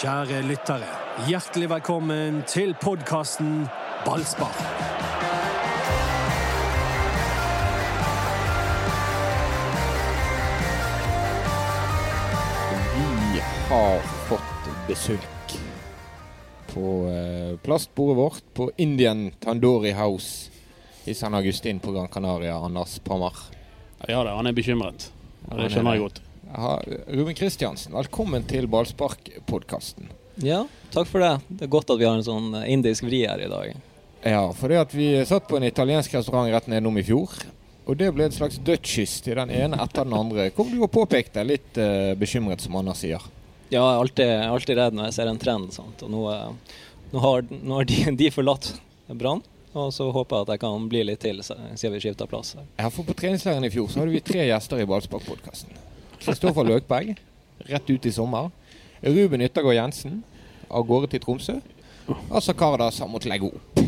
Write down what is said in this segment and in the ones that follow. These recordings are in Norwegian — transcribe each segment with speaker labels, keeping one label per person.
Speaker 1: Kjære lyttere, hjertelig velkommen til podkasten Ballspar.
Speaker 2: Vi har fått besøk på eh, plastbordet vårt på Indian Tandoori House i San Agustin på Gran Canaria, Anders Pammer.
Speaker 3: Ja det, han er bekymret. Det skjønner jeg godt.
Speaker 2: Ruben Kristiansen, velkommen til Ballspark-podkasten.
Speaker 4: Ja, takk for det. Det er godt at vi har en sånn eh, indisk vri her i dag.
Speaker 2: Ja, for det at vi satt på en italiensk restaurant rett nedom i fjor. Og det ble et slags dødskyss til den ene etter den andre. Kom du og påpekte, litt uh, bekymret som Anders sier.
Speaker 4: Ja, jeg er alltid, alltid redd når jeg ser en trend. Sant? Og nå, eh, nå har, nå har de, de forlatt Brann, og så håper jeg at jeg kan bli litt til siden vi skifter plass.
Speaker 2: Ja, for På treningsleiren i fjor så hadde vi tre gjester i Ballspark-podkasten. Kristoffer Løkberg, rett ut i sommer. Ruben Yttergård Jensen, av gårde til Tromsø. Altså Kardas har måttet legge opp.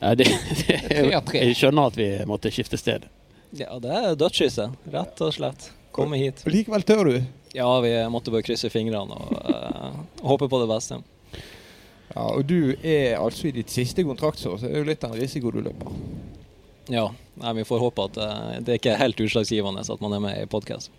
Speaker 3: Ja, det, det,
Speaker 2: Tre tre.
Speaker 3: jeg skjønner at vi måtte skifte sted.
Speaker 4: Ja, det er dødskysset, rett og slett. Komme hit.
Speaker 2: Og likevel tør du.
Speaker 4: Ja, vi måtte bare krysse fingrene og uh, håpe på det beste.
Speaker 2: Ja, Og du er altså i ditt siste kontraktsår, så det er jo litt av en risiko du løper.
Speaker 4: Ja, nei, vi får håpe at eh, det ikke er helt utslagsgivende at man er med i podkast.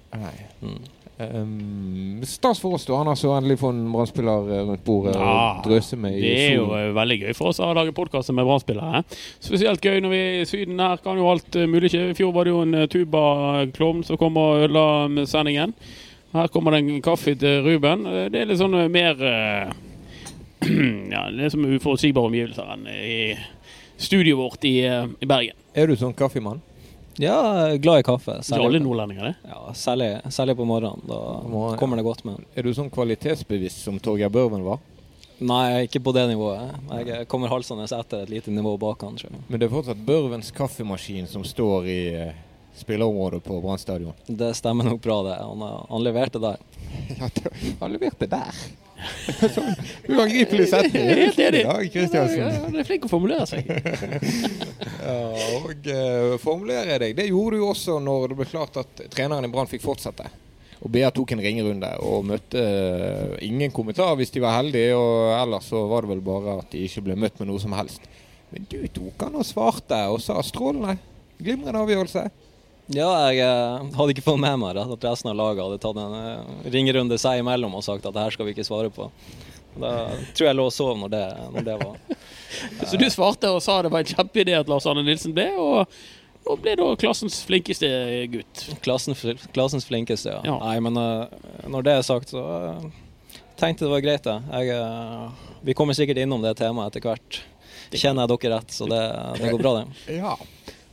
Speaker 4: Mm.
Speaker 2: Um, stas for oss da, har så endelig få en brannspiller eh, rundt bordet
Speaker 3: Ja,
Speaker 2: og drøse med i
Speaker 3: Det er jo
Speaker 2: solen.
Speaker 3: eh, veldig gøy for oss å lage podkaster med Brann-spillere. Spesielt gøy når vi er i Syden. Her kan jo alt mulig skje. I fjor var det jo en tubaklovn som kom og ødela sendingen. Her kommer det en kaffe til Ruben. Det er litt sånn mer Ja, det er som uforutsigbare omgivelser enn i studioet vårt i, i Bergen.
Speaker 2: Er du sånn kaffemann?
Speaker 4: Ja, glad i kaffe.
Speaker 3: Særlig, alle nordlendinger, det.
Speaker 4: ja, særlig, særlig på morgenen. Da
Speaker 2: Må,
Speaker 4: kommer det godt med.
Speaker 2: Er du sånn kvalitetsbevisst som Torgeir Børven var?
Speaker 4: Nei, ikke på det nivået. Jeg kommer halsende etter et lite nivå bak han.
Speaker 2: Men det er fortsatt Børvens kaffemaskin som står i eh, spillerområdet på Brann stadion.
Speaker 4: Det stemmer nok bra, det. Han, han leverte der.
Speaker 2: Han leverte der! sånn uangripelig setning.
Speaker 3: Helt enig.
Speaker 2: Ja,
Speaker 3: er flink å formulere seg.
Speaker 2: Ja, og uh, formulere deg. Det gjorde du jo også når det ble klart at treneren i Brann fikk fortsette. Og BA tok en ringerunde og møtte eh, ingen kommentar hvis de var heldige. Og ellers så var det vel bare at de ikke ble møtt med noe som helst. Men du tok han og svarte og sa strålende. Glimrende avgjørelse.
Speaker 4: Ja, jeg eh, hadde ikke fått med meg at resten av laget hadde tatt en eh, ringerunde seg imellom og sagt at det her skal vi ikke svare på. Da tror jeg lå og sov når det, når det var.
Speaker 3: Så du svarte og sa det var en kjempeidé at Lars Arne Nilsen ble, og, og ble da klassens flinkeste gutt.
Speaker 4: Klassen, klassens flinkeste, ja.
Speaker 3: Ja.
Speaker 4: Nei, men eh, når det er sagt, så tenkte jeg det var greit, det. Jeg, vi kommer sikkert innom det temaet etter hvert. Kjenner jeg dere rett, så det, det går bra, det.
Speaker 2: Ja.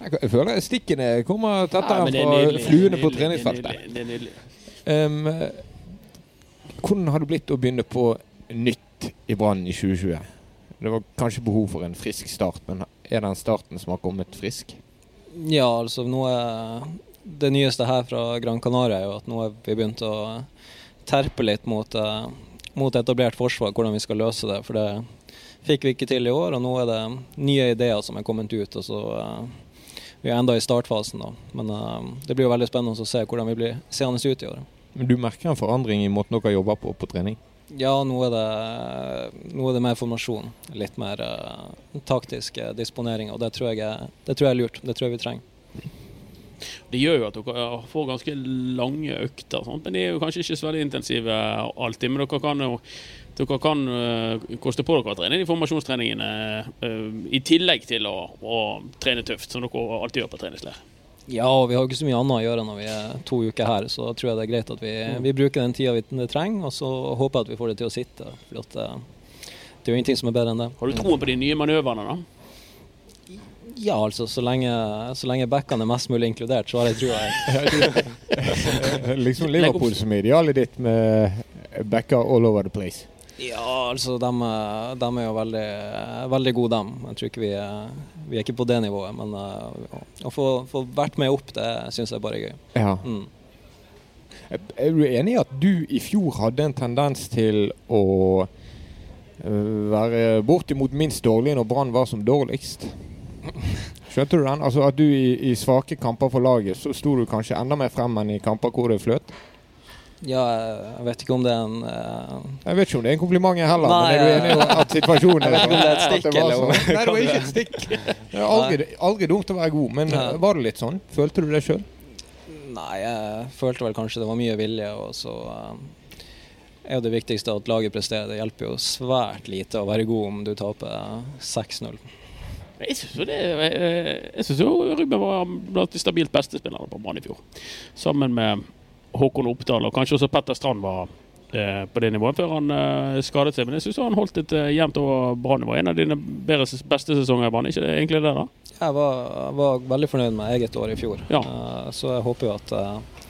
Speaker 2: Jeg jeg føler stikkene kommer tettere
Speaker 3: Ja,
Speaker 2: fra
Speaker 3: nydelig.
Speaker 2: fluene på treningsfeltet.
Speaker 3: Det er nydelig.
Speaker 2: Um, hvordan har det blitt å begynne på nytt i Brann i 2020? Det var kanskje behov for en frisk start, men er den starten som har kommet frisk?
Speaker 4: Ja, altså nå er Det nyeste her fra Gran Canaria er jo at nå har vi begynt å terpe litt mot, eh, mot etablert forsvar, hvordan vi skal løse det. For det fikk vi ikke til i år, og nå er det nye ideer som er kommet ut. og så eh, Vi er enda i startfasen, da. Men uh, det blir jo veldig spennende å se hvordan vi blir seende ut i år.
Speaker 2: Men du merker en forandring i måten dere jobber på på trening?
Speaker 4: Ja, nå er det, nå er det mer formasjon. Litt mer uh, taktisk eh, disponering, og det tror, jeg det tror jeg er lurt. Det tror jeg vi trenger.
Speaker 3: Det gjør jo at dere får ganske lange økter, sant? men de er jo kanskje ikke så veldig intensive alltid. Men dere kan jo dere kan øh, koste på dere å trene de formasjonstreningene øh, i tillegg til å, å trene tøft, som dere alltid gjør på treningsleir.
Speaker 4: Ja, og vi har jo ikke så mye annet å gjøre når vi er to uker her, så da tror jeg det er greit at vi, vi bruker den tida vi trenger, og så håper jeg at vi får det til å sitte. For at, eh, det er jo ingenting som er bedre enn det.
Speaker 3: Har du troen på de nye manøvrene, da?
Speaker 4: Ja, altså, så lenge, så lenge backene er mest mulig inkludert, så har jeg trua.
Speaker 2: liksom Liverpool som idealet ditt med backer all over the place.
Speaker 4: Ja, altså, de, de er jo veldig, veldig gode, dem. Jeg tror ikke vi er, vi er ikke på det nivået, men uh, å få, få vært med opp, det syns jeg bare er gøy.
Speaker 2: Ja.
Speaker 4: Mm.
Speaker 2: Er du enig i at du i fjor hadde en tendens til å øh, være bortimot minst dårlig når Brann var som dårligst? Skjønte du den? Altså At du i, i svake kamper for laget så sto du kanskje enda mer frem enn i kamper hvor det fløt?
Speaker 4: Ja, jeg vet ikke om det er en uh...
Speaker 2: Jeg vet ikke om det er en kompliment heller,
Speaker 4: Nei,
Speaker 2: men er du enig i at situasjonen
Speaker 4: Jeg vet ikke om det er et stikk,
Speaker 2: det
Speaker 4: eller om-
Speaker 2: sånn? Nei, det var ikke et stikk. Det er aldri, aldri dumt å være god, men
Speaker 4: Ja.
Speaker 2: var det litt sånn? Følte du det sjøl?
Speaker 4: Nei, jeg følte vel kanskje det var mye vilje, og så uh, er jo det viktigste at laget presterer. Det hjelper jo svært lite å være god om du taper uh, 6-0.
Speaker 3: Jeg syns jo det eh, synes jo Ruben var blant de stabilt beste spillerne på banen i fjor. Sammen med Håkon Oppdal, og kanskje også Petter Strand var eh, på det nivået før han eh, skadet seg. Men jeg syns han holdt et eh, jevnt over bra nivå. En av dine bedre, beste sesonger i banen, ikke det egentlig det? da?
Speaker 4: Jeg var, var veldig fornøyd med eget år i fjor,
Speaker 3: Ja.
Speaker 4: uh, så jeg håper jo at uh,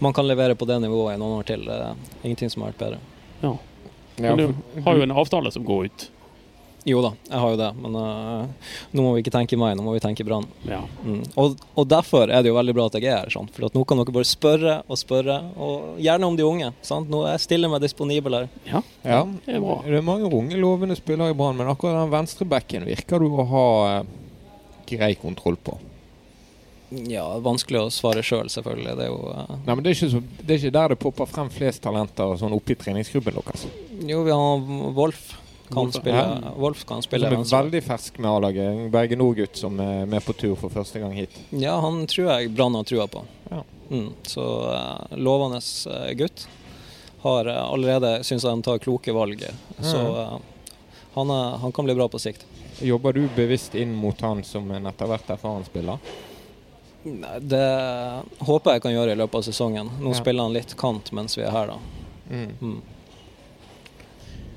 Speaker 4: man kan levere på det nivået i noen år til. Det er ingenting som har vært bedre.
Speaker 3: Ja.
Speaker 2: Ja,
Speaker 3: Men du har jo en avtale som går ut.
Speaker 4: Jo da, jeg har jo det, men uh, nå må vi ikke tenke meg, nå må vi tenke Brann.
Speaker 3: Ja.
Speaker 4: Mm. Og, og derfor er det jo veldig bra at jeg er her. Sant? For at nå kan dere bare spørre og spørre, og gjerne om de unge. Sant? Nå er jeg stille meg disponibel her.
Speaker 3: ja.
Speaker 2: Ja,
Speaker 3: Det er bra.
Speaker 2: det er mange unge, lovende spillere i Brann, men akkurat den venstrebacken virker du å ha uh, grei kontroll på.
Speaker 4: Ja, vanskelig å svare sjøl, selv, selvfølgelig. Det er jo uh,
Speaker 2: Nei, men det er, ikke så, det er ikke der det popper frem flest talenter sånn oppe i treningsgruppen deres.
Speaker 4: Jo, vi har Wolf. Kan spille,
Speaker 2: ja.
Speaker 4: Wolf kan
Speaker 2: Som
Speaker 4: spille
Speaker 2: er veldig fersk med A-laget. En Berge Nord-gutt som er med på tur for første gang hit.
Speaker 4: Ja, han tror jeg Brann har trua på.
Speaker 2: Ja.
Speaker 4: Mm. Så uh, lovende uh, gutt. Har uh, allerede syns jeg han tar kloke valg. Så uh, han, er, han kan bli bra på sikt.
Speaker 2: Jobber du bevisst inn mot han som en etter hvert erfaren spiller?
Speaker 4: Det håper jeg kan gjøre i løpet av sesongen. Nå
Speaker 2: Ja.
Speaker 4: spiller han litt kant mens vi er her, da.
Speaker 2: Mm.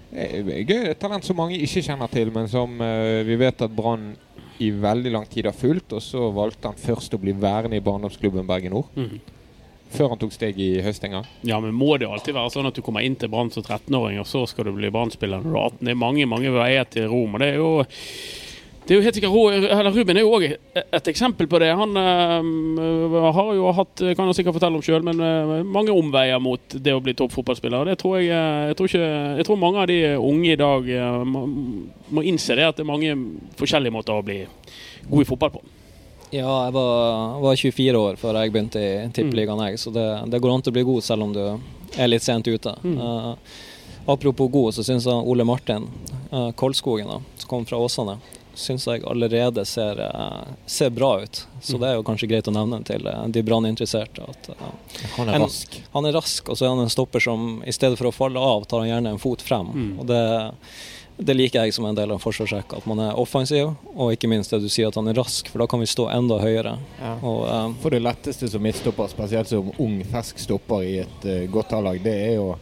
Speaker 2: Det er gøy. Et talent som mange ikke kjenner til, men som uh, vi vet at Brann i veldig lang tid har fulgt. Og så valgte han først å bli værende i barndomsklubben Bergen Nord.
Speaker 3: Mm.
Speaker 2: Før han tok steg i høst en gang.
Speaker 3: Ja, men må det alltid være sånn at du kommer inn til Brann som 13-åring, og så skal du bli Brann-spiller når du er 18? Det er mange mange veier til Rom. og det er jo det er jo helt sikkert, Ruben er jo òg et eksempel på det. Han øh, har jo hatt, kan han sikkert fortelle om sjøl, men øh, mange omveier mot det å bli toppfotballspiller. Det tror jeg, øh, jeg, tror ikke, jeg tror mange av de unge i dag må, må innse det, at det er mange forskjellige måter å bli god i fotball på.
Speaker 4: Ja, jeg var, var 24 år før jeg begynte i Tippeligaen, jeg, så det, det går an til å bli god selv om du er litt sent ute. Eh, apropos god, så syns jeg Ole Martin uh, Kolskogen, da, som kom fra Åsane, syns jeg allerede ser, eh, ser bra ut. Så det er jo kanskje greit å nevne til eh, de branninteresserte. eh,
Speaker 2: Han
Speaker 4: er rask. Han er rask, og så er han en stopper som i stedet for å falle av, tar han gjerne en fot frem.
Speaker 3: Mm.
Speaker 4: Og det, det liker jeg som en del av forsvarsrekka. At man er offensiv, og ikke minst det du sier at han er rask, for da kan vi stå enda høyere.
Speaker 2: Ja.
Speaker 4: Og, eh,
Speaker 2: For det letteste som midtstopper, spesielt som ung, fersk stopper i et uh, godt A-lag, det er å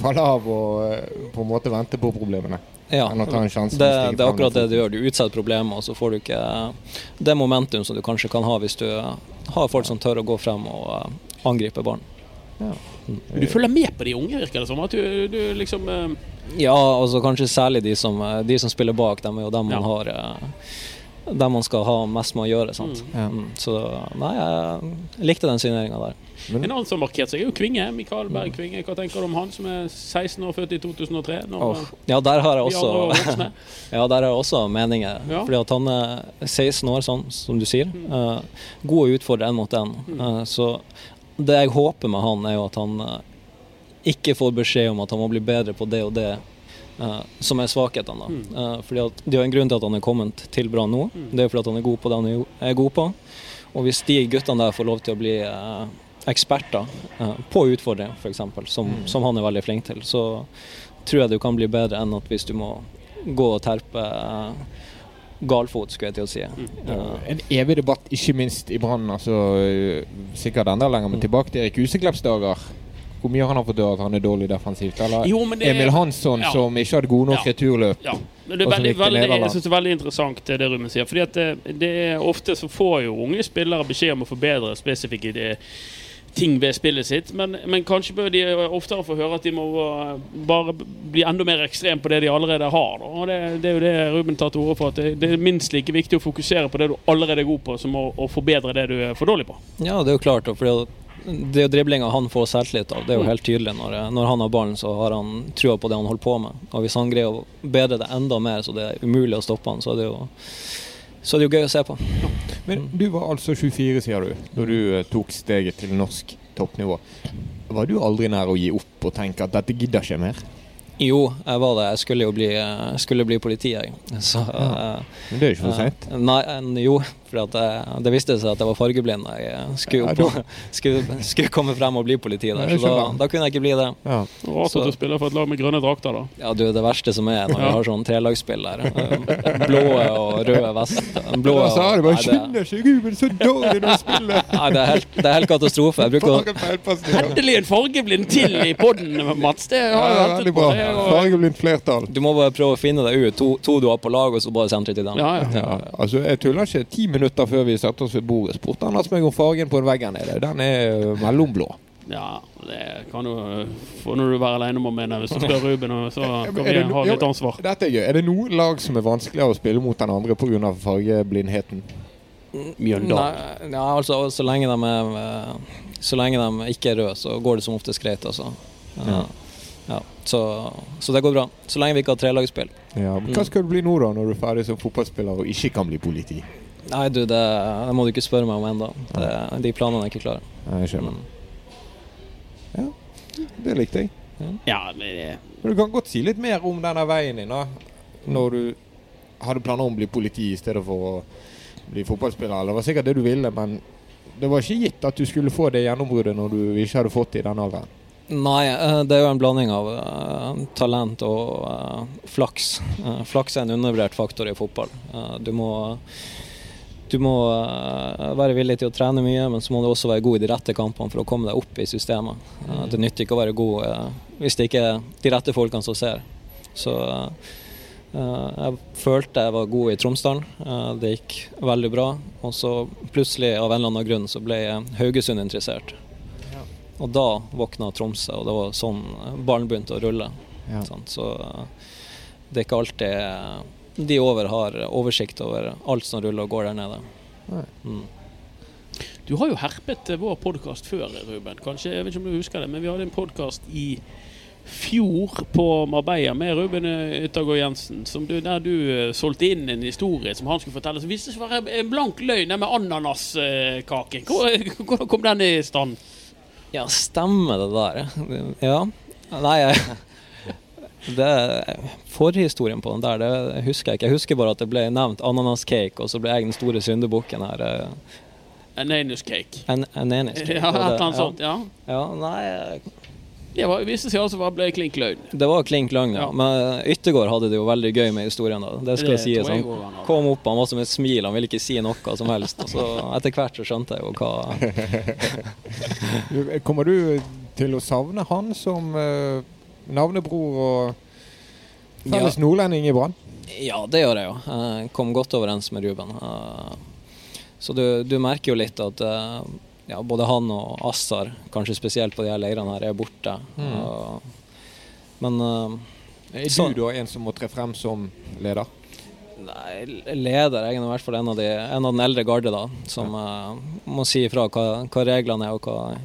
Speaker 2: falle av og uh, på en måte vente på problemene.
Speaker 4: Ja,
Speaker 2: Enn å ta en sjanse
Speaker 4: det, det er akkurat det du gjør. Du utsetter problemet, og så får du ikke eh, det momentum som du kanskje kan ha hvis du eh, har folk som tør å gå frem og eh, angripe barn.
Speaker 3: Ja. Du følger med på de unge, virker det som. At du, du liksom
Speaker 4: Ja, altså kanskje særlig de som, de som spiller bak, dem er jo dem man
Speaker 3: Ja.
Speaker 4: har dem man skal ha mest med å gjøre. sant?
Speaker 2: Ja.
Speaker 4: Mm, så nei, jeg likte den signeringa der.
Speaker 2: Men-
Speaker 3: En annen som har markert seg, er jo Kvinge. Mikael Berg Kvinge. Hva tenker du om han som er 16 år, født i 2003? Når
Speaker 4: Åh, ja, der har jeg også? Ja, der har jeg også meninger.
Speaker 3: Ja.
Speaker 4: Fordi at han er 16 år, sånn som du sier. Eh, god å utfordre én mot én. Eh, så det jeg håper med han, er jo at han uh, ikke får beskjed om at han må bli bedre på det og det. Eh, som er svakhetene. da.
Speaker 3: Mm.
Speaker 4: Eh, fordi at Det er en grunn til at han er kommet til Brann nå. Det er fordi at han er god på det han er god på. Og hvis de guttene der får lov til å bli eh, eksperter på utfordring, f.eks., som, som han er veldig flink til, så tror jeg du kan bli bedre enn at hvis du må gå og terpe galfot, skulle jeg til å si. Eh,
Speaker 2: En evig debatt, ikke minst i Brann. Altså, sikkert enda lenger, men tilbake til Erik Useklepps dager. Hvor mye har han fått av at han er dårlig defensivt? Eller
Speaker 3: Jo, men det
Speaker 2: Emil Hansson,
Speaker 3: Ja.
Speaker 2: som ikke hadde gode nok
Speaker 3: Ja.
Speaker 2: returløp.
Speaker 3: Ja. Men det er veldig, veldig, jeg synes det er veldig interessant det Ruben sier. Fordi at det, det er Ofte så får jo unge spillere beskjed om å forbedre spesifikke det, ting ved spillet sitt, men, men kanskje bør de oftere få høre at de må bare bli enda mer ekstrem på det de allerede har. Da. Og det, det er jo det Ruben tar til orde for. At det, det er minst like viktig å fokusere på det du allerede er god på, som å, å forbedre det du er for dårlig på.
Speaker 4: Ja, det er jo klart. For det driblinga han får selvtillit av. Det er jo helt tydelig. Når, når han har ballen, så har han trua på det han holder på med. Og hvis han greier å bedre det enda mer, så det er umulig å stoppe han, så er det jo, så er det jo gøy å se på.
Speaker 2: Men du var altså 24, sier du, når du eh, tok steget til norsk toppnivå. Var du aldri nær å gi opp og tenke at dette gidder ikke mer?
Speaker 4: Jo, jeg var det. Jeg skulle jo bli, skulle bli politi, jeg. Så,
Speaker 2: Ja.
Speaker 4: eh,
Speaker 2: Men det er jo ikke for seint.
Speaker 4: eh, Nei, jo, for det viste seg at jeg var fargeblind. da Jeg eh, skulle,
Speaker 2: Ja,
Speaker 4: på, skulle, skulle komme frem og bli politi der, så da, da kunne jeg ikke bli det.
Speaker 2: Ja.
Speaker 3: Rart at du spiller for et lag med grønne drakter, da.
Speaker 4: Ja, du, det verste som er når vi
Speaker 3: Ja.
Speaker 4: har sånn trelagsspill der. eh, Blå og røde vest. Blå
Speaker 2: og
Speaker 4: nei, det,
Speaker 2: skynde seg, Ruben, så dårlig du spiller!
Speaker 4: nei, det, er helt, det er helt katastrofe. Jeg bruker å
Speaker 3: Endelig en fargeblind til i podden, Mats. Det har jeg
Speaker 2: veldig
Speaker 3: ventet på.
Speaker 2: bra.
Speaker 3: Det
Speaker 2: Fargeblindt flertall.
Speaker 4: Du må bare prøve å finne deg ut. To, to du har på lag, og så bare sentre til.
Speaker 3: Ja, ja.
Speaker 2: Ja, altså Jeg tuller ikke. Ti minutter før vi satte oss ved bordet, spurte han meg om fargen på en vegg her nede. Den er mellomblå.
Speaker 3: Ja, det kan du få når du være alene om å mene. Hvis du spør Ruben, så kan vi ha litt ansvar.
Speaker 2: Dette er gøy. Er det noen lag som er vanskeligere å spille mot enn andre pga. fargeblindheten?
Speaker 3: Mjøndalen.
Speaker 4: Ja, altså, så lenge de er eh, Så lenge de ikke er røde, så går det som oftest greit, altså.
Speaker 2: Ja.
Speaker 4: Ja, så, så det går bra. Så lenge vi ikke har trelagsspill.
Speaker 2: Ja, Hva skal du bli nå, da, når du er ferdig som fotballspiller og ikke kan bli politi?
Speaker 4: Nei, du, det, det må du ikke spørre meg om ennå. De planene er ikke klare.
Speaker 2: Nei, Jeg skjønner. Ja, det likte jeg.
Speaker 3: Ja, men det-
Speaker 2: Du kan godt si litt mer om denne veien din, da. Når du hadde planer om å bli politi i stedet for å bli fotballspiller. Det var sikkert det du ville, men det var ikke gitt at du skulle få det gjennombruddet når du ikke hadde fått det i den alderen.
Speaker 4: Nei, eh, det er jo en blanding av eh, talent og eh, flaks. Flaks er en undervurdert faktor i fotball. Du må, du må eh, være villig til å trene mye, men så må du også være god i de rette kampene for å komme deg opp i systemet. Eh, det nytter ikke å være god eh, hvis det ikke er de rette folkene som ser. Så jeg følte jeg var god i Tromsdalen. Det gikk veldig bra. Og så plutselig, av en eller annen grunn, så ble Haugesund interessert. Og da våkna Tromsø, og det var sånn ballen begynte å rulle.
Speaker 2: Ja.
Speaker 4: Så eh, det er ikke alltid de over har oversikt over alt som ruller og går der nede. Mm.
Speaker 3: Du har jo herpet eh, vår podkast før, Ruben. Kanskje, jeg vet ikke om du husker det, men vi hadde en podkast i fjor på Marbella med Ruben eh, Yttergård Jensen, som du, der du eh, solgte inn en historie som han skulle fortelle, som viste seg å være en blank løgn, den med ananaskake. Hvordan kom den i stand?
Speaker 4: Ja, stemmer det der? Ja. Nei, jeg det, Forhistorien på den der, det husker jeg ikke. Jeg husker bare at det ble nevnt ananascake, og så ble jeg den store syndebukken her. eh,
Speaker 3: En anus cake.
Speaker 4: En, en enig
Speaker 3: Ja, et eller annet sånt. ja.
Speaker 4: Ja, nei,
Speaker 3: Det var, viste seg altså å være klink løgn.
Speaker 4: det var klink løgn, ja.
Speaker 3: Ja.
Speaker 4: Men Yttergård hadde det jo veldig gøy med historien. da. Det skal
Speaker 3: Det
Speaker 4: sies.
Speaker 3: jeg
Speaker 4: Han
Speaker 3: også han
Speaker 4: kom opp, han var som et smil, han ville ikke si noe som helst. Og så etter hvert så skjønte jeg jo hva
Speaker 2: Kommer du til å savne han som eh, navnebror og felles nordlending i Brann?
Speaker 4: Ja, det gjør jeg jo. Jeg kom godt overens med Ruben. Eh, Så du, du merker jo litt at eh, ja, både han og Assar, kanskje spesielt på de her leirene her, er borte. Mm. Men eh,
Speaker 2: Er
Speaker 4: Så-
Speaker 2: du da en som må tre frem som leder?
Speaker 4: Nei, leder jeg er i hvert fall en av, de, en av den eldre garde, da, som ja. må si ifra hva, hva reglene er og hva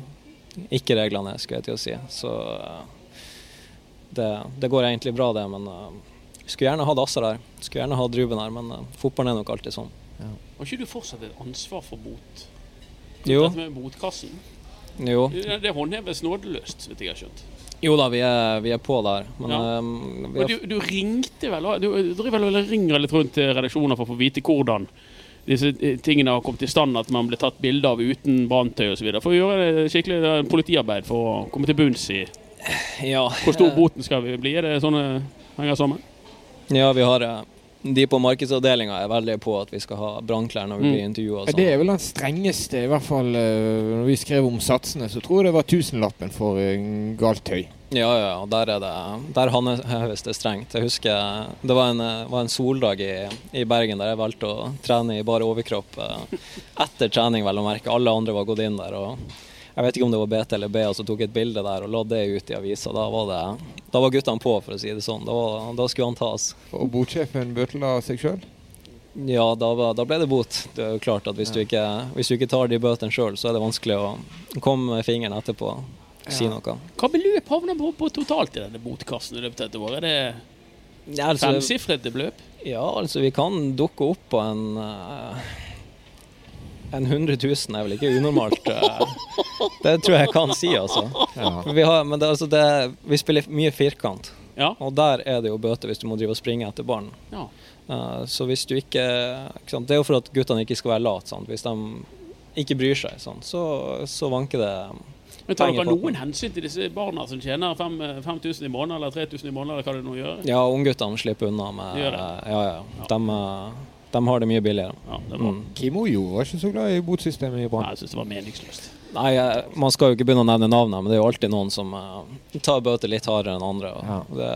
Speaker 4: ikke reglene er, skulle jeg til å si. Så det, det går egentlig bra, det. Men uh, skulle gjerne hatt Assar her. Skulle gjerne hatt Ruben her, men uh, fotballen er nok alltid sånn.
Speaker 3: Har ikke du fortsatt et ansvar for bot?
Speaker 4: Jo,
Speaker 3: Dette med botkassen?
Speaker 4: jo.
Speaker 3: Det det håndheves nådeløst, vet jeg har skjønt.
Speaker 4: jo da, vi er, vi er på der. Men
Speaker 3: Ja.
Speaker 4: um, vi
Speaker 3: Og du, du ringte vel Du driver vel og ringer litt rundt til redaksjoner for å få vite hvordan disse eh, tingene har kommet i stand, at man blir tatt bilde av uten branntøy osv. For å gjøre det skikkelig eh, politiarbeid for å komme til bunns i
Speaker 4: ja,
Speaker 3: hvor stor boten skal vi bli. Er det sånn henger sammen?
Speaker 4: ja, vi har eh, De på markedsavdelinga er veldig på at vi skal ha brannklær når vi
Speaker 3: Mm.
Speaker 4: blir intervjua.
Speaker 2: Ja, Det er vel den strengeste, i hvert fall eh, når vi skrev om satsene, så tror jeg det var tusenlappen for eh, galt tøy.
Speaker 4: Ja, ja, der er det Der håndheves det strengt. Jeg husker det var en, var en soldag i, i Bergen der jeg valgte å trene i bare overkropp. Etter trening, vel å merke. Alle andre var gått inn der. og Jeg vet ikke om det var BT eller BA som tok et bilde der og la det ut i avisa. Da var, det, da var guttene på, for å si det sånn. Da, var, da skulle han tas.
Speaker 2: Og botsjefen bøtela seg sjøl?
Speaker 4: Ja, da, var- da ble det bot. Det er jo klart at Hvis, du, ikke, hvis du ikke tar de bøtene sjøl, så er det vanskelig å komme med fingeren etterpå og si
Speaker 2: Ja.
Speaker 4: noe.
Speaker 3: Hva beløp havner på, på totalt i denne botkassen i løpet av dette året? Er det
Speaker 4: Ja, altså,
Speaker 3: Femsifret beløp?
Speaker 4: Ja, altså vi kan dukke opp på en eh, En 100 000 er vel ikke unormalt. eh. Det tror jeg jeg kan si, altså.
Speaker 2: Ja.
Speaker 4: Vi, har, men det, altså det, vi spiller mye firkant,
Speaker 3: Ja.
Speaker 4: og der er det jo bøter hvis du må drive og springe etter barn.
Speaker 3: ja.
Speaker 4: Uh, Så hvis du ikke, ikke sant? Det er jo for at guttene ikke skal være late. Hvis de ikke bryr seg, sant? Så, så vanker det
Speaker 3: Men tar dere noen hensyn til disse barna som tjener fem- 5000 i måneden eller 3000 i måneden, eller hva det nå gjør?
Speaker 4: Ja, ungguttene slipper unna med
Speaker 3: Gjør det?
Speaker 4: Ja, ja. De, eh, de har det mye billigere.
Speaker 3: Ja, det var.
Speaker 4: Mm.
Speaker 2: Kim Ojo var ikke så glad i botsystemet i Brann.
Speaker 3: jeg syns det var meningsløst.
Speaker 4: Nei, eh, man skal jo ikke begynne å nevne navnet, men det er jo alltid noen som uh, tar bøter litt hardere enn andre. Og
Speaker 2: Ja.
Speaker 4: Det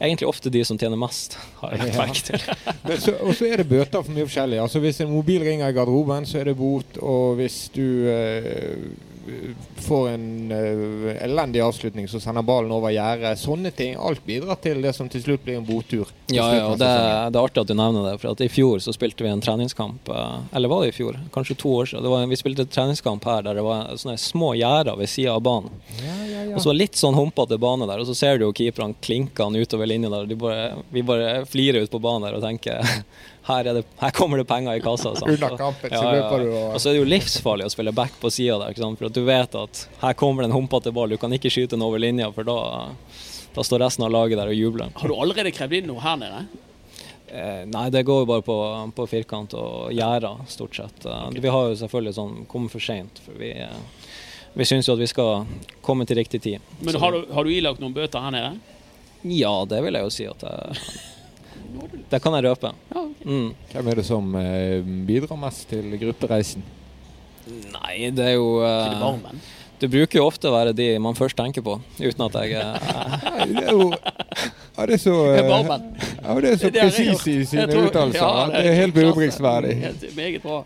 Speaker 4: er egentlig ofte de som tjener mest, har jeg lagt merke til.
Speaker 2: Så- Og så er det bøter for mye forskjellig. Altså Hvis en mobil ringer i garderoben, så er det bot. Og hvis du eh, får en eh, elendig avslutning, så sender ballen over gjerdet. Sånne ting. Alt bidrar til det som til slutt blir en botur.
Speaker 4: Ja, ja, og det, det er artig at du nevner det. For at I fjor så spilte vi en treningskamp, eh, eller var det i fjor? Kanskje to år siden. Var, vi spilte en treningskamp her der det var sånne små gjerder ved sida av banen.
Speaker 2: Ja, ja, ja.
Speaker 4: Og så litt sånn humpete bane der, og så ser du jo keeperne klinke han utover linja der. bare, vi bare flirer ut på banen der og tenker her, er det, her kommer det penger i kassa.
Speaker 2: kampen så ja, du og
Speaker 4: Og så er det jo livsfarlig å spille back på sida der, ikke sant? for at du vet at her kommer det en humpete ball. Du kan ikke skyte den over linja, for da, da står resten av laget der og jubler.
Speaker 3: Har du allerede krevd inn noe her nede?
Speaker 4: Eh, nei, det går jo bare på, på firkant og gjerder, stort sett. Okay. Vi har jo selvfølgelig sånn kommet for seint, for vi, eh, vi syns jo at vi skal komme til riktig tid.
Speaker 3: Men har du, har du ilagt noen bøter her nede?
Speaker 4: Ja, det vil jeg jo si at jeg Det kan jeg røpe. Mm.
Speaker 2: Hvem er det som eh, bidrar mest til gruppereisen?
Speaker 4: Nei, det er jo eh. Det bruker jo ofte å være de man først tenker på, uten at jeg eh,
Speaker 2: det er jo ja, det er så,
Speaker 3: barmen.
Speaker 2: ja, det er så presis i sine uttalelser.
Speaker 3: ja,
Speaker 2: det er helt beundringsverdig.
Speaker 3: Helt Meget bra.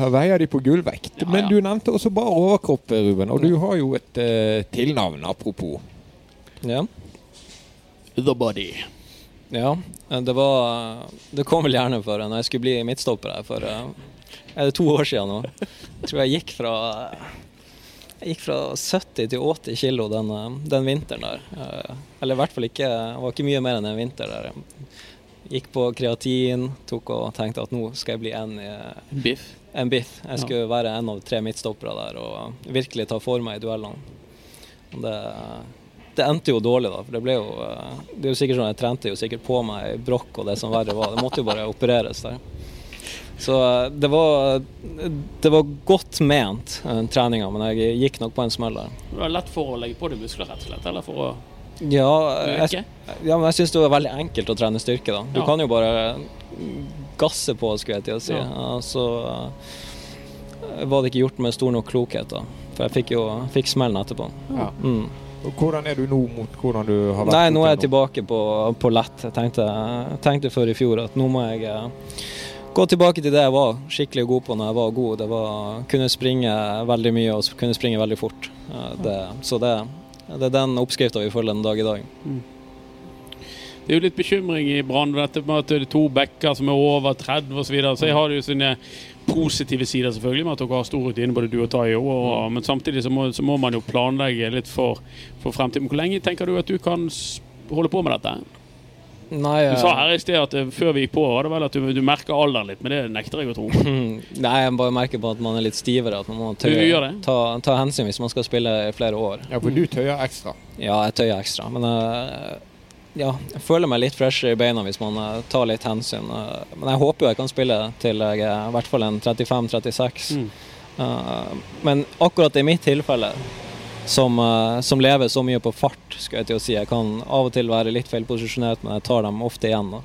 Speaker 2: Her veier de på gullvekt.
Speaker 3: Ja,
Speaker 2: Men du nevnte også bare overkropp, Ruben. Og du har jo et eh, tilnavn, apropos.
Speaker 4: Ja.
Speaker 3: The body.
Speaker 4: Ja, det var Det kom vel gjerne for når jeg skulle bli midtstopper her for eh, Er det to år siden nå? Jeg tror jeg gikk fra Jeg gikk fra 70 til 80 kilo den, eh, den vinteren der. Eh, Eller i hvert fall ikke Det var ikke mye mer enn en vinter der. Gikk på kreatin, tok og tenkte at nå skal jeg bli en,
Speaker 3: biff.
Speaker 4: en biff. Jeg skulle være en av tre midtstoppere der og virkelig ta for meg i duellene. Det, det endte jo dårlig, da. For det ble jo eh, Det er jo sikkert sånn jeg trente jo sikkert på meg brokk og det som verre var. Det måtte jo bare opereres der. Så eh, det var Det var godt ment, eh, treninga, men jeg gikk nok på en smell der.
Speaker 3: Det var lett for å legge på deg muskler, rett og slett? Eller for å
Speaker 4: Ja,
Speaker 3: øke?
Speaker 4: jeg, ja, men jeg syns det var veldig enkelt å trene styrke, da. Du
Speaker 3: Ja.
Speaker 4: kan jo bare gasse på, skulle jeg til å si.
Speaker 3: Ja.
Speaker 4: Så var det ikke gjort med stor nok klokhet, da. For jeg fikk jo fikk smellen etterpå.
Speaker 2: Ja.
Speaker 4: Mm.
Speaker 2: Hvordan er du nå mot hvordan du har vært?
Speaker 4: Nei, nå er jeg tilbake på, på lett. Jeg tenkte, tenkte før i fjor at nå må jeg eh, gå tilbake til det jeg var skikkelig god på når jeg var god. Det var kunne springe veldig mye og kunne springe veldig fort. Eh, Det, så det, det er den oppskrifta vi følger den dag i dag.
Speaker 3: Det er jo litt bekymring i Brann dette med at det er to backer som er over 30 osv. Så, videre. så jeg har jo sine positive sider, selvfølgelig, med at dere har stor rutine, både du og Tayo. Og, men samtidig så må, så må man jo planlegge litt for, for fremtiden. Hvor lenge tenker du at du kan holde på med dette?
Speaker 4: Nei,
Speaker 3: Du sa
Speaker 4: eh,
Speaker 3: her i sted at eh, før vi gikk på, var det vel at du, du merker alderen litt, men det nekter jeg å tro.
Speaker 4: Nei, jeg bare merker på at man er litt stivere. At man må
Speaker 3: tøye,
Speaker 4: ta, ta hensyn hvis man skal spille i flere år.
Speaker 2: Ja, for du tøyer ekstra.
Speaker 4: Ja, jeg tøyer ekstra. Men eh, ja, jeg føler meg litt freshere i beina hvis man eh, tar litt hensyn. Eh, men jeg håper jo jeg kan spille til jeg er i hvert fall en 35-36.
Speaker 3: Mm.
Speaker 4: Eh, men akkurat i mitt tilfelle, som, eh, som lever så mye på fart, skal jeg til å si, jeg kan av og til være litt feilposisjonert, men jeg tar dem ofte igjen. Da.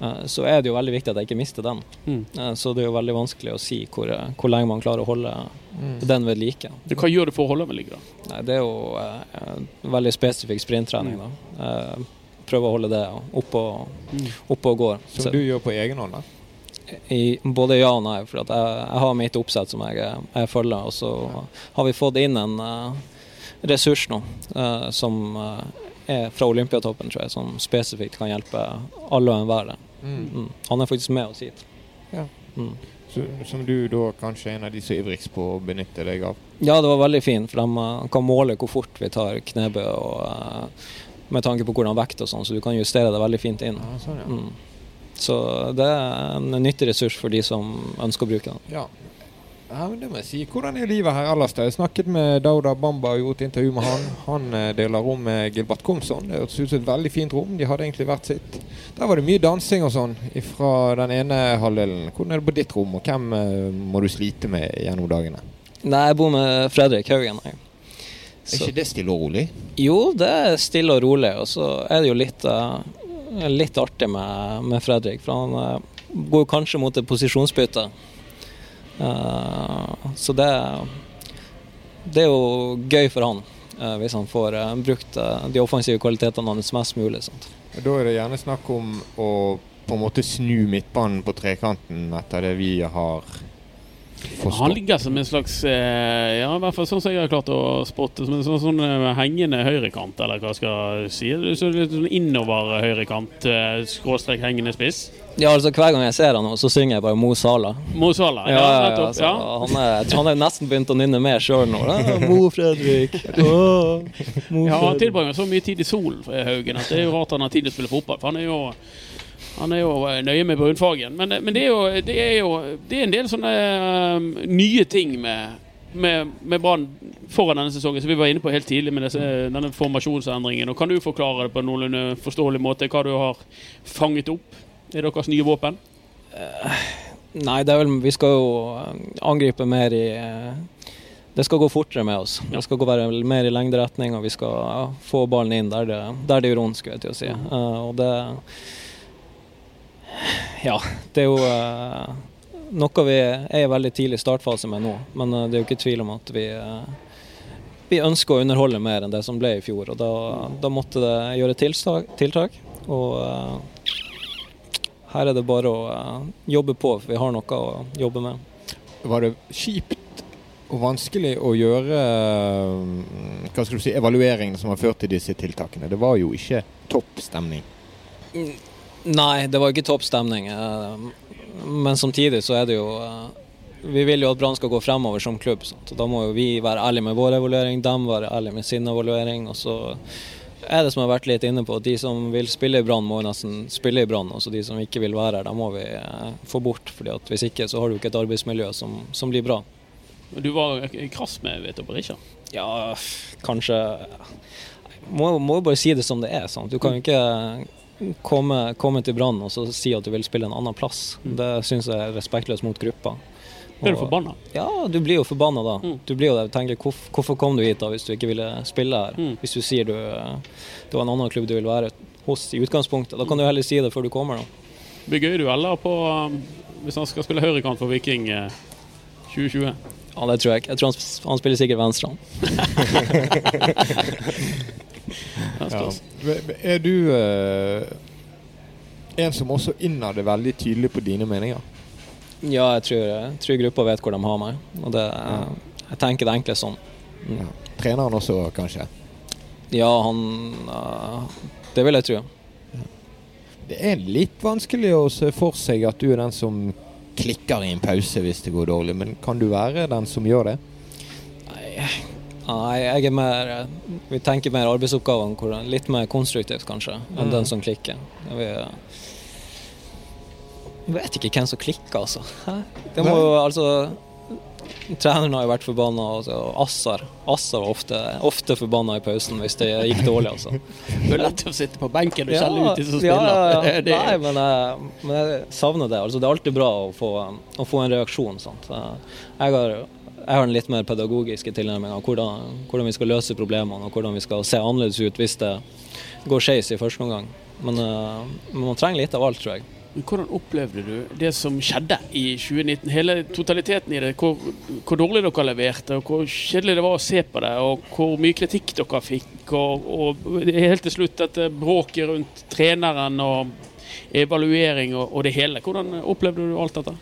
Speaker 4: Eh, så er det jo veldig viktig at jeg ikke mister den.
Speaker 3: Mm.
Speaker 4: Eh, så det er jo veldig vanskelig å si hvor, eh, hvor lenge man klarer å holde den ved like.
Speaker 3: Hva gjør du for å holde med like, da?
Speaker 4: Nei, det er jo eh, veldig spesifikk sprinttrening. da. Eh, prøve å holde det oppe og, oppe og går.
Speaker 2: Som du gjør på egen hånd. da.
Speaker 4: i, både ja og nei. For jeg, jeg har mitt oppsett som jeg, jeg følger, og så har vi fått inn en uh, ressurs nå uh, som uh, er fra Olympiatoppen, tror jeg, som spesifikt kan hjelpe alle og enhver. Mm. Mm. Han er faktisk med oss hit.
Speaker 2: Ja.
Speaker 4: Mm.
Speaker 2: Så, som du da kanskje er en av de som er ivrigst på å benytte deg av.
Speaker 4: Ja, det var veldig fint, for de kan måle hvor fort vi tar knebøy og med tanke på hvordan vekt og sånn, så du kan justere det veldig fint inn.
Speaker 2: Ja, sånn, ja.
Speaker 4: Mm. Så det er en nyttig ressurs for de som ønsker å bruke den.
Speaker 2: ja. Ja, men det må jeg si. Hvordan er livet her ellers? Jeg snakket med Dauda Bamba og gjort intervju med han. Han eh, deler rom med Gilbert Komsson. Det hørtes ut som et veldig fint rom. De hadde egentlig hvert sitt. Der var det mye dansing og sånn fra den ene halvdelen. Hvordan er det på ditt rom, og hvem eh, må du slite med gjennom dagene?
Speaker 4: Nei, jeg bor med Fredrik Haugen. Jeg.
Speaker 2: Er ikke det stille og rolig?
Speaker 4: Jo, det er stille og rolig. Og så er det jo litt, eh, litt artig med, med Fredrik, for han eh, går kanskje mot et posisjonsbytte. Eh, så det, det er jo gøy for han, hvis han får brukt de offensive kvalitetene hans mest mulig. Sant?
Speaker 2: Da er det gjerne snakk om å på en måte snu midtbanen på trekanten etter det vi har
Speaker 3: Han ligger som en slags eh, Ja, i hvert fall sånn som jeg har klart å spotte. Som en sånn, sånn eh, hengende høyrekant, eller hva skal jeg si. Så litt sånn innover høyrekant, eh, skråstrek hengende spiss.
Speaker 4: Ja, altså Hver gang jeg ser han så synger jeg bare Mo Salah.
Speaker 3: Mo Salah. Ja,
Speaker 4: Ja, ja, altså,
Speaker 3: Ja.
Speaker 4: Han, er, jeg tror han er nesten begynt å nynne mer sjøl nå. da. Mo Fredrik. Oh, Mo
Speaker 3: Ja, han tilbringer så mye tid i solen, Haugen, at det er jo rart han har tid til å spille fotball. For han er jo, han er jo eh, nøye med brunfargen. Men, men det, er jo, det er jo det er en del sånne eh, nye ting med, med, med Brann foran denne sesongen, som vi var inne på helt tidlig med disse, denne formasjonsendringen. Og Kan du forklare det på en noenlunde forståelig måte, hva du har fanget opp? i deres nye våpen?
Speaker 4: Nei, det er vel, vi skal jo eh, angripe mer i uh, Det skal gå fortere med oss. Det skal gå mer i lengderetning, og vi skal få ballen inn der det, der det gjør vondt, skulle jeg til å si. Eh, og det Ja, det er jo eh, noe vi er i veldig tidlig startfase med nå. Men eh, det er jo ikke tvil om at vi eh, vi ønsker å underholde mer enn det som ble i fjor, og da, da måtte det gjøre tiltak. tiltak og her er det bare å jobbe på, for vi har noe å jobbe med.
Speaker 2: Var det kjipt og vanskelig å gjøre mm, hva skal du si, evalueringene som har ført til disse tiltakene? Det var jo ikke topp stemning.
Speaker 4: Nei, det var ikke topp stemning. eh, Men samtidig så er det jo eh, Vi vil jo at Brann skal gå fremover som klubb. Sant? Da må jo vi være ærlige med vår evaluering, dem være ærlige med sin evaluering. Og så er det som jeg har vært litt inne på, at de som vil spille i Brann, må nesten spille i Brann. Og så de som ikke vil være her, da må vi eh, få bort. fordi at hvis ikke så har du ikke et arbeidsmiljø som, som blir bra.
Speaker 3: Du var krass med vet du, Berisha.
Speaker 4: Ja, kanskje må jo bare si det som det er. Sant? Du kan jo ikke komme, komme til Brann og så si at du vil spille en annen plass. Det syns jeg er respektløst mot gruppa.
Speaker 3: Blir du forbanna?
Speaker 4: Ja, du blir jo forbanna da.
Speaker 3: Mm.
Speaker 4: Du blir jo der, Tenker, hvorfor, hvorfor kom du hit da hvis du ikke ville spille her?
Speaker 3: Mm.
Speaker 4: Hvis du sier du det var en annen klubb du vil være hos i utgangspunktet. Da kan du heller si det før du kommer. da.
Speaker 3: Blir dueller på um, hvis han skal spille høyrekant for Viking eh, 2020?
Speaker 4: Ja, det tror jeg ikke. Jeg tror han, han spiller sikkert venstre.
Speaker 3: Ja.
Speaker 2: Er du eh, en som også innad er veldig tydelig på dine meninger?
Speaker 4: Ja, jeg tror, jeg tror gruppa vet hvor de har meg. Og det, jeg tenker det enkle sånn. Mm.
Speaker 2: Ja. Treneren også, kanskje?
Speaker 4: Ja, han eh, Det vil jeg tro.
Speaker 2: Det er litt vanskelig å se for seg at du er den som klikker i en pause hvis det går dårlig, men kan du være den som gjør det?
Speaker 4: Nei, jeg er mer Vi tenker mer arbeidsoppgavene litt mer konstruktivt, kanskje, enn
Speaker 2: Mm.
Speaker 4: den som klikker. Vi vet, jeg vet ikke hvem som klikker, altså. Det må jo altså Treneren har jo vært forbanna, altså, og Assar Assar var ofte, ofte forbanna i pausen hvis det gikk dårlig, altså.
Speaker 3: Det er lett å sitte på benken og skjelle ut de som
Speaker 4: ja,
Speaker 3: spiller.
Speaker 4: ja, ja. Nei, men jeg, men jeg savner det. Altså, det er alltid bra å få, å få en reaksjon. Sant? Jeg har, jeg har en litt mer pedagogiske tilnærming av hvordan, hvordan vi skal løse problemene og hvordan vi skal se annerledes ut hvis det går skeis i første omgang. Men, eh, men man trenger litt av alt, tror jeg.
Speaker 3: Hvordan opplevde du det som skjedde i 2019? Hele totaliteten i det. Hvor, hvor dårlig dere leverte, og hvor kjedelig det var å se på det, og hvor mye kritikk dere fikk. Og, og helt til slutt dette bråket rundt treneren og evaluering og, og det hele. Hvordan opplevde du alt dette?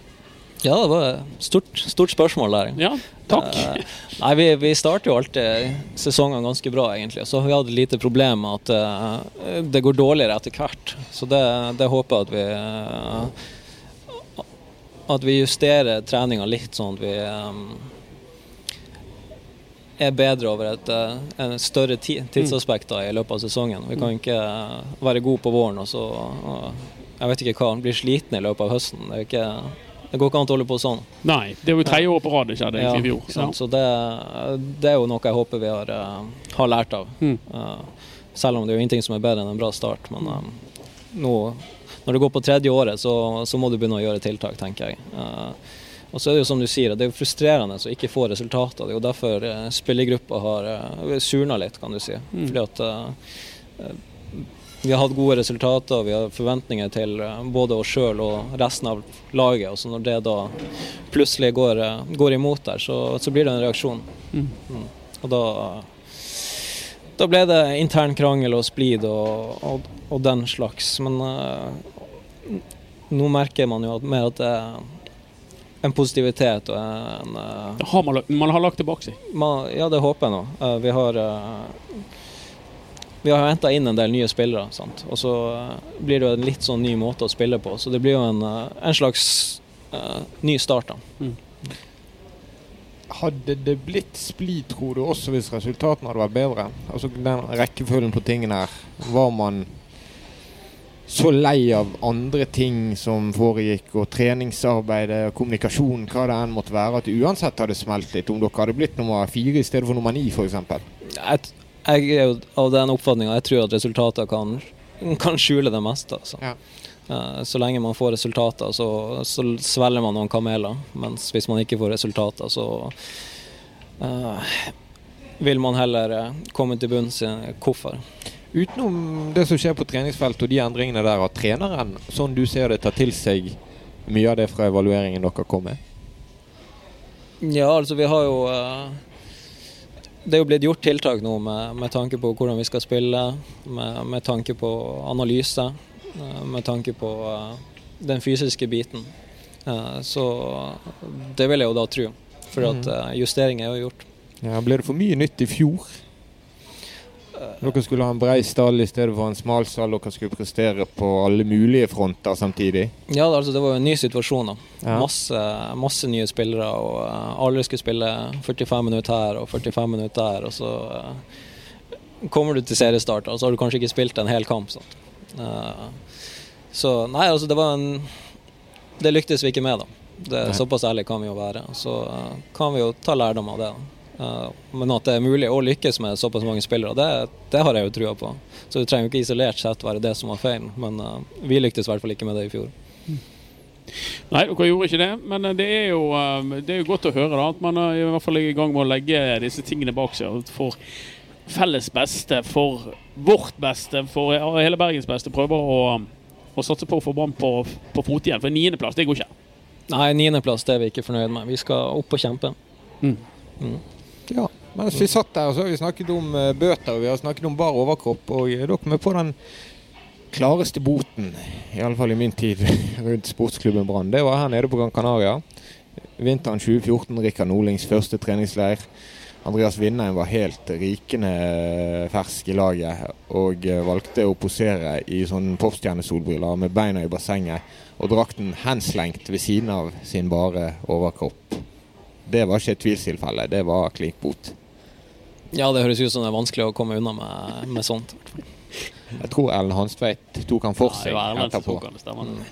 Speaker 4: Ja, det var stort, stort spørsmål der.
Speaker 3: Ja, takk.
Speaker 4: Eh, nei, vi, vi starter jo alltid sesongen ganske bra, egentlig. Så vi hatt et lite problem med at eh, det går dårligere etter hvert. Så det, det håper jeg at vi eh, At vi justerer treninga litt, sånn at vi eh, er bedre over et eh, en større tidsaspekt da, i løpet av sesongen. Vi kan ikke eh, være gode på våren og så og, Jeg vet ikke hva, blir sliten i løpet av høsten. Det er ikke Det går ikke an å holde på sånn.
Speaker 3: Nei, det er jo tredje år på rad det skjedde egentlig i fjor.
Speaker 4: sant? Så det, det er jo noe jeg håper vi har, eh, har lært av.
Speaker 3: Mm.
Speaker 4: Eh, selv om det er jo ingenting som er bedre enn en bra start. Men eh, nå, når det går på tredje året, så, så må du begynne å gjøre tiltak, tenker jeg. Uh, og så er det jo som du sier, det er jo frustrerende å ikke få resultater. Det er jo derfor spillergruppa har surna litt, kan du si.
Speaker 3: Mm.
Speaker 4: Fordi at uh, vi har hatt gode resultater, vi har forventninger til uh, både oss sjøl og resten av laget. Og så når det da plutselig går, uh, går imot der, så, så blir det en reaksjon.
Speaker 3: Mm.
Speaker 4: Mm. Og da da ble det intern krangel og splid og, og, og den slags. Men uh, nå merker man jo at, mer at det er en positivitet og en uh,
Speaker 3: har man, man har lagt tilbake seg.
Speaker 4: man, Ja, det håper jeg nå. Uh, vi har vi har henta inn en del nye spillere, sant? og så uh, blir det jo en litt sånn ny måte å spille på. Så det blir jo en, uh, en slags uh, ny start. da.
Speaker 2: Hadde det blitt splid, tror du, også hvis resultatene hadde vært bedre? Altså den rekkefølgen på tingene her. Var man så lei av andre ting som foregikk, og treningsarbeidet, kommunikasjon, hva det enn måtte være, at det uansett hadde smelt litt? Om dere hadde blitt nummer fire i stedet for nummer ni, f.eks.?
Speaker 4: Jeg, er jo av den oppfatninga jeg tror at resultater kan, kan skjule det meste. Altså.
Speaker 2: Ja.
Speaker 4: Så lenge man får resultater, så, så svelger man noen kameler. Mens hvis man ikke får resultater, så uh, vil man heller eh, komme til bunns i hvorfor.
Speaker 2: Utenom det som skjer på treningsfeltet og de endringene der, har treneren, sånn du ser det, tar til seg mye av det fra evalueringen dere kom med?
Speaker 4: Ja, altså vi har jo eh, Det er jo blitt gjort tiltak nå med, med tanke på hvordan vi skal spille, med, med tanke på analyse, eh, med tanke på eh, den fysiske biten. Eh, Så det vil jeg jo da tro. For at eh, justeringer er jo gjort.
Speaker 2: Ja, ble det for mye nytt i fjor? Dere skulle ha en brei stall i stedet for en smal stall. Dere skulle prestere på alle mulige fronter samtidig.
Speaker 4: Ja, altså det var jo en ny situasjon.
Speaker 2: Ja.
Speaker 4: Masse, masse nye spillere, og uh, alle skulle spille 45 minutter her og 45 minutter der. Og så uh, kommer du til seriestart, og så har du kanskje ikke spilt en hel kamp. Eh, så nei, altså det var en Det lyktes vi ikke med, da. Det, såpass ærlig kan vi jo være. Så kan vi jo ta lærdom av det. da. Eh, men at det er mulig å lykkes med såpass mange spillere, det, det har jeg jo trua på. Så det trenger jo ikke isolert sett være det som var feil, men eh, vi lyktes i hvert fall ikke med det i fjor.
Speaker 3: Nei, dere gjorde ikke det, men det er jo, det er jo godt å høre da, at man er i hvert fall i gang med å legge disse tingene bak seg. For felles beste, for vårt beste, for hele Bergens beste. Prøver å, å satse på å få Brann på, på fot igjen. For niendeplass, det går ikke.
Speaker 4: Nei, niendeplass er vi ikke fornøyd med. Vi skal opp og kjempe.
Speaker 2: Ja, Mens vi satt der, så har vi snakket om eh, bøter og vi har snakket om bar overkropp. Og er dere med på den klareste boten, iallfall i min tid rundt sportsklubben Brann? Det var her nede på Gran Canaria. Vinteren 2014, Rikard Nordlings første treningsleir. Andreas Vindheim var helt rikende fersk i laget og eh, valgte å posere i sånn popstjernesolbriller med beina i bassenget og drakten henslengt ved siden av sin bare overkropp. Det var ikke et tvilstilfelle, det var klink bot.
Speaker 4: Ja, det høres ut som det er vanskelig å komme unna med, med sånt.
Speaker 2: Jeg tror Ellen Hanstveit tok han for seg
Speaker 3: ja,
Speaker 2: etterpå.
Speaker 3: tok han, det stemmer.
Speaker 4: Mm.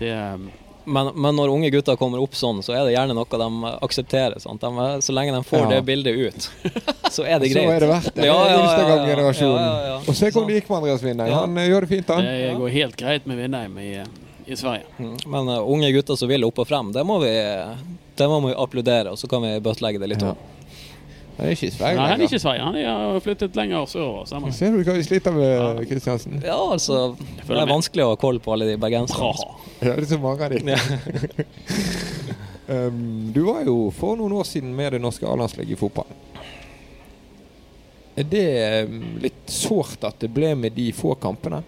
Speaker 3: Det, um,
Speaker 4: Men, men når unge gutter kommer opp sånn, så er det gjerne noe de aksepterer. Sant? De, så lenge de får
Speaker 2: Ja.
Speaker 4: det bildet ut, så er det greit.
Speaker 2: Så er det verdt det.
Speaker 4: Ja, ja, ja, ja, ja. Ja, ja, ja.
Speaker 2: Og se hvordan det gikk med Andreas Vindheim.
Speaker 4: Ja.
Speaker 2: Han eh, gjør det fint, han.
Speaker 3: det går helt greit med Vindheim i, i Sverige.
Speaker 4: Mm. Men uh, unge gutter som vil opp og frem, det må vi, det må vi applaudere, og så kan vi bøttelegge det litt
Speaker 2: Ja. Han er ikke i Sverige
Speaker 3: Nei, han er ikke i Sverige. Han har flyttet lenger sørover. sammen.
Speaker 2: Ser du hva vi sliter med, Kristiansen?
Speaker 4: Ja, altså, det er
Speaker 3: med.
Speaker 4: vanskelig å ha koll på alle de bergenserne.
Speaker 2: Ja, det er så mange av de.
Speaker 4: Ja.
Speaker 2: Um, du var jo for noen år siden med det norske A-landslaget i fotball. Er det um, litt sårt at det ble med de få kampene?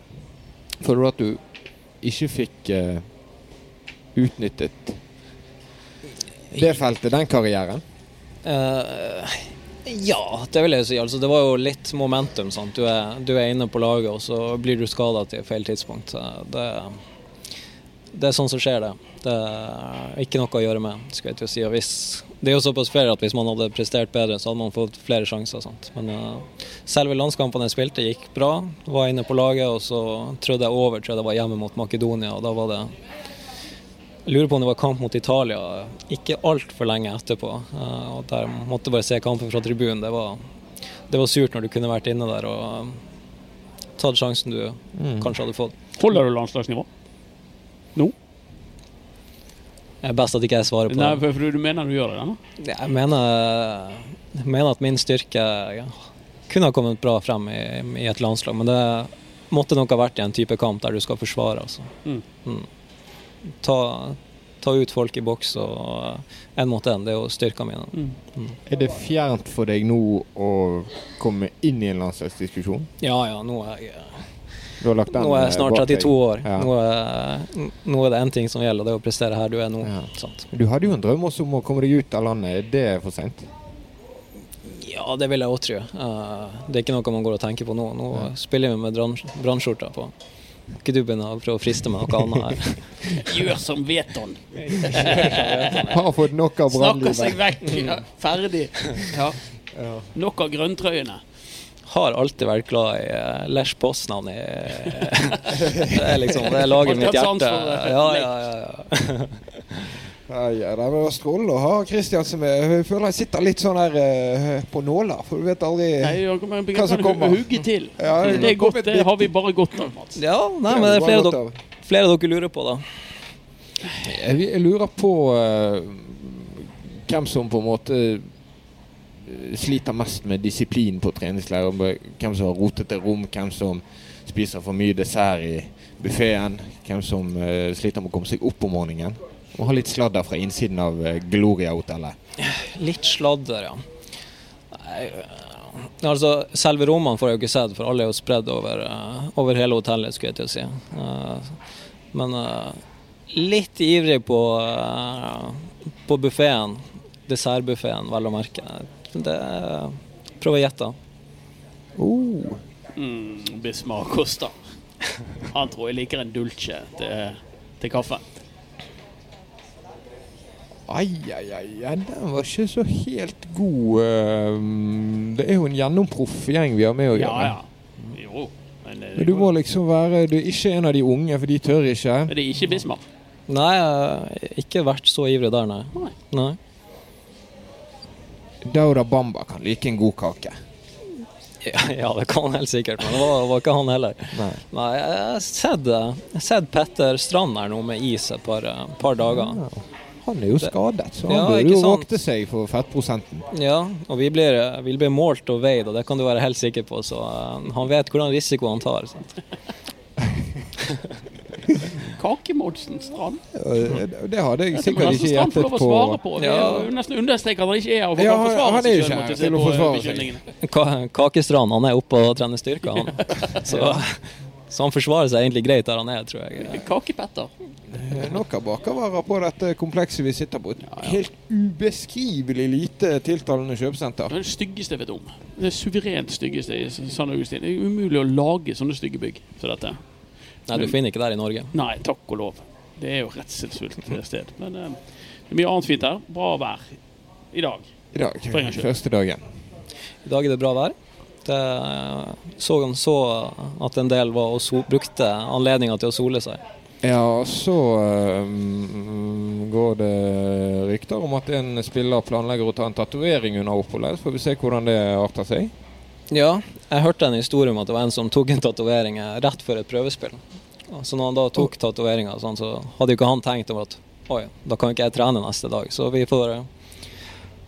Speaker 2: Føler du at du ikke fikk uh, utnyttet det feltet, den karrieren?
Speaker 4: Eh, ja, det vil jeg si. Altså, det var jo litt momentum. Sant? Du, er, du er inne på laget, og så blir du skada til feil tidspunkt. Det, det er sånn som skjer, det. Det er ikke noe å gjøre med. Skal jeg til å si. Hvis, det er jo såpass fair at hvis man hadde prestert bedre, så hadde man fått flere sjanser. Sant? Men uh, selve landskampene jeg spilte, gikk bra. Var inne på laget, og så trødde jeg over. Tror jeg var hjemme mot Makedonia, og da var det Jeg lurer på om det var kamp mot Italia ikke altfor lenge etterpå. eh, og Der måtte bare se kampen fra tribunen. Det var, det var surt når du kunne vært inne der og eh, tatt sjansen du kanskje hadde fått.
Speaker 3: Holder du landslagsnivå? Nå?
Speaker 4: Det er best at ikke jeg svarer på
Speaker 3: Nei, for for du mener du gjør det? da?
Speaker 4: Jeg mener, mener at min styrke ja, kunne ha kommet bra frem i, i et landslag, men det måtte nok ha vært i en type kamp der du skal forsvare. Altså.
Speaker 3: Mm.
Speaker 4: Mm. Ta, ta ut folk i boks og én mot én, det er jo styrka mine.
Speaker 3: Mm.
Speaker 2: Er det fjernt for deg nå å komme inn i en landslagsdiskusjon?
Speaker 4: Ja ja, nå er jeg,
Speaker 2: Du har lagt den
Speaker 4: nå er jeg
Speaker 2: eh,
Speaker 4: snart
Speaker 2: bak
Speaker 4: 32 år.
Speaker 2: Ja.
Speaker 4: Nå, er, nå er det én ting som gjelder, det er å prestere her du er nå.
Speaker 2: Ja. Du hadde jo en drøm også om å komme deg ut av landet. Er det for sent?
Speaker 4: Ja, det vil jeg òg tro. Uh, det er ikke noe man går og tenker på nå. Nå spiller vi med brannskjorta på. Ikke du begynne å prøve å friste med noe annet her.
Speaker 3: Gjør som Veton.
Speaker 2: Har fått nok av
Speaker 3: Snakker seg vekk. Ja, ferdig. Ja. Nok av grønntrøyene.
Speaker 4: Har alltid vært glad i uh, Lech Poznan. I, det er liksom det er laget mitt hjerte. Ja, ja, ja, ja.
Speaker 2: Ja, ja, det var strålende å ha Kristiansen med. Jeg føler jeg sitter litt sånn her uh, på nåler, for du vet aldri
Speaker 3: Nei, jeg
Speaker 2: Hva som kommer.
Speaker 3: Hugge til.
Speaker 2: Ja, det
Speaker 3: det er godt, det har vi bare godt av, Mats.
Speaker 4: ja nei, men det er flere, dere, flere dere lurer på, da.
Speaker 2: Jeg, jeg lurer på uh, hvem som på en måte eh, sliter mest med disiplin på treningsleir. Hvem som har rotete rom, hvem som spiser for mye dessert i buffeen. Hvem som uh, sliter med å komme seg opp om morgenen. Og ha litt sladder fra innsiden av eh, Gloria-hotellet.
Speaker 4: Litt sladder, ja. Nei, øh, altså, selve rommene får jeg jo ikke sett, for alle er jo spredd over, øh, over hele hotellet, skulle jeg til å si. Eh, men litt ivrig på, uh, på buffeen. Dessertbuffeen, vel å merke. Det Prøv å gjette.
Speaker 2: Oh.
Speaker 3: Mm, Bismar Costa. Han tror jeg liker en dulce til, til kaffen.
Speaker 2: Ai, ai, ai, den var ikke så helt god. eh, Det er jo en gjennomproff gjeng vi har med å gjøre.
Speaker 3: ja. ja. Jo. Men, eh,
Speaker 2: Men du må liksom være Du er ikke en av de unge, for de tør ikke.
Speaker 3: Men det er ikke Bismar.
Speaker 4: Nei, jeg har ikke vært så ivrig der, nei.
Speaker 3: Nei.
Speaker 4: nei.
Speaker 2: Dauda Bamba kan like en god kake.
Speaker 4: Ja, ja, det kan han helt sikkert, men det var, var ikke han heller.
Speaker 2: Nei.
Speaker 4: Nei, jeg har sett, sett Petter Strand her nå med is et par, par dager.
Speaker 2: Ja. Han er jo skadet, så han
Speaker 4: Ja,
Speaker 2: burde jo vokte seg for fettprosenten.
Speaker 4: Ja, og vi blir, vi blir målt og veid, og det kan du være helt sikker på, så eh, han vet hvordan risiko han tar. Sant?
Speaker 3: Kakemodsen Strand.
Speaker 2: Det hadde jeg sikkert ikke gjettet
Speaker 3: å
Speaker 2: på.
Speaker 3: svare på. Vi
Speaker 4: Ja.
Speaker 3: er nesten understreker at han ikke er her
Speaker 2: Ja,
Speaker 3: kan forsvare
Speaker 2: han er jo ikke her til å
Speaker 3: på
Speaker 2: forsvare seg.
Speaker 4: Kakestrand han er oppe og trener styrke, han. Så, så han forsvarer seg egentlig greit der han er, tror jeg.
Speaker 3: Kakepetter.
Speaker 2: Nok av bakervarer på dette komplekset vi sitter på. Et helt ubeskrivelig lite tiltalende kjøpesenter.
Speaker 3: Det er det styggeste jeg vet om. Det er suverent styggeste i San Augustin. Det er umulig å lage sånne stygge bygg som dette.
Speaker 4: Nei, du finner ikke der i Norge.
Speaker 3: Nei, takk og lov. Det er jo redselsfullt sted. Men eh, det er mye annet fint her. Bra vær i dag.
Speaker 2: I dag. Første dagen.
Speaker 4: I dag er det bra vær. Det så han så at en del var og so brukte anledninga til å sole seg.
Speaker 2: Ja, så um, går det rykter om at en spiller planlegger å ta en tatovering under oppholdet. Så får vi se hvordan det arter seg.
Speaker 4: Ja, jeg hørte en historie om at det var en som tok en tatovering rett før et prøvespill. Så når han da tok tatoveringa, sånn, så hadde jo ikke han tenkt over at oi, da kan ikke jeg trene neste dag. Så vi får,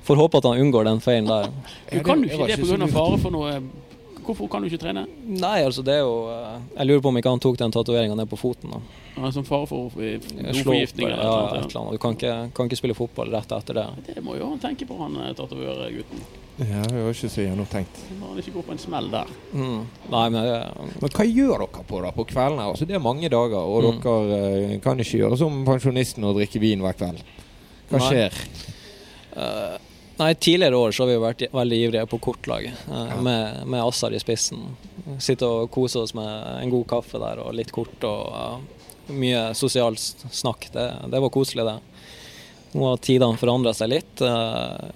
Speaker 4: får håpe at han unngår den feilen der.
Speaker 3: Du kan
Speaker 2: det-
Speaker 3: jo ikke det pga. fare for noe Hvorfor kan du ikke trene?
Speaker 4: Nei, altså det er jo eh, Jeg lurer på om ikke han tok den tatoveringa ned på foten. da.
Speaker 3: Ja, Som fare for eh, blodforgiftning eller
Speaker 4: ja,
Speaker 3: noe
Speaker 4: et eller annet. Du kan ikke, kan ikke spille fotball rett etter det.
Speaker 3: Det må jo han tenke på, han eh, tatovørgutten.
Speaker 2: Ja, det var ikke så gjennomtenkt.
Speaker 3: Må han ikke gå på en smell der.
Speaker 4: Mm. Nei, men det,
Speaker 2: Men hva gjør dere på da på kveldene? Altså, det er mange dager, og
Speaker 4: Mm.
Speaker 2: dere eh, kan ikke gjøre som pensjonisten og drikke vin hver kveld. Hva
Speaker 4: Nei.
Speaker 2: skjer?
Speaker 4: Nei, tidligere år så har vi vært veldig ivrige på kortlag, eh, med, med Assar i spissen. Sitte og kose oss med en god kaffe der og litt kort og eh, mye sosialt snakk. Det, det var koselig, det. Nå har tidene forandra seg litt. eh,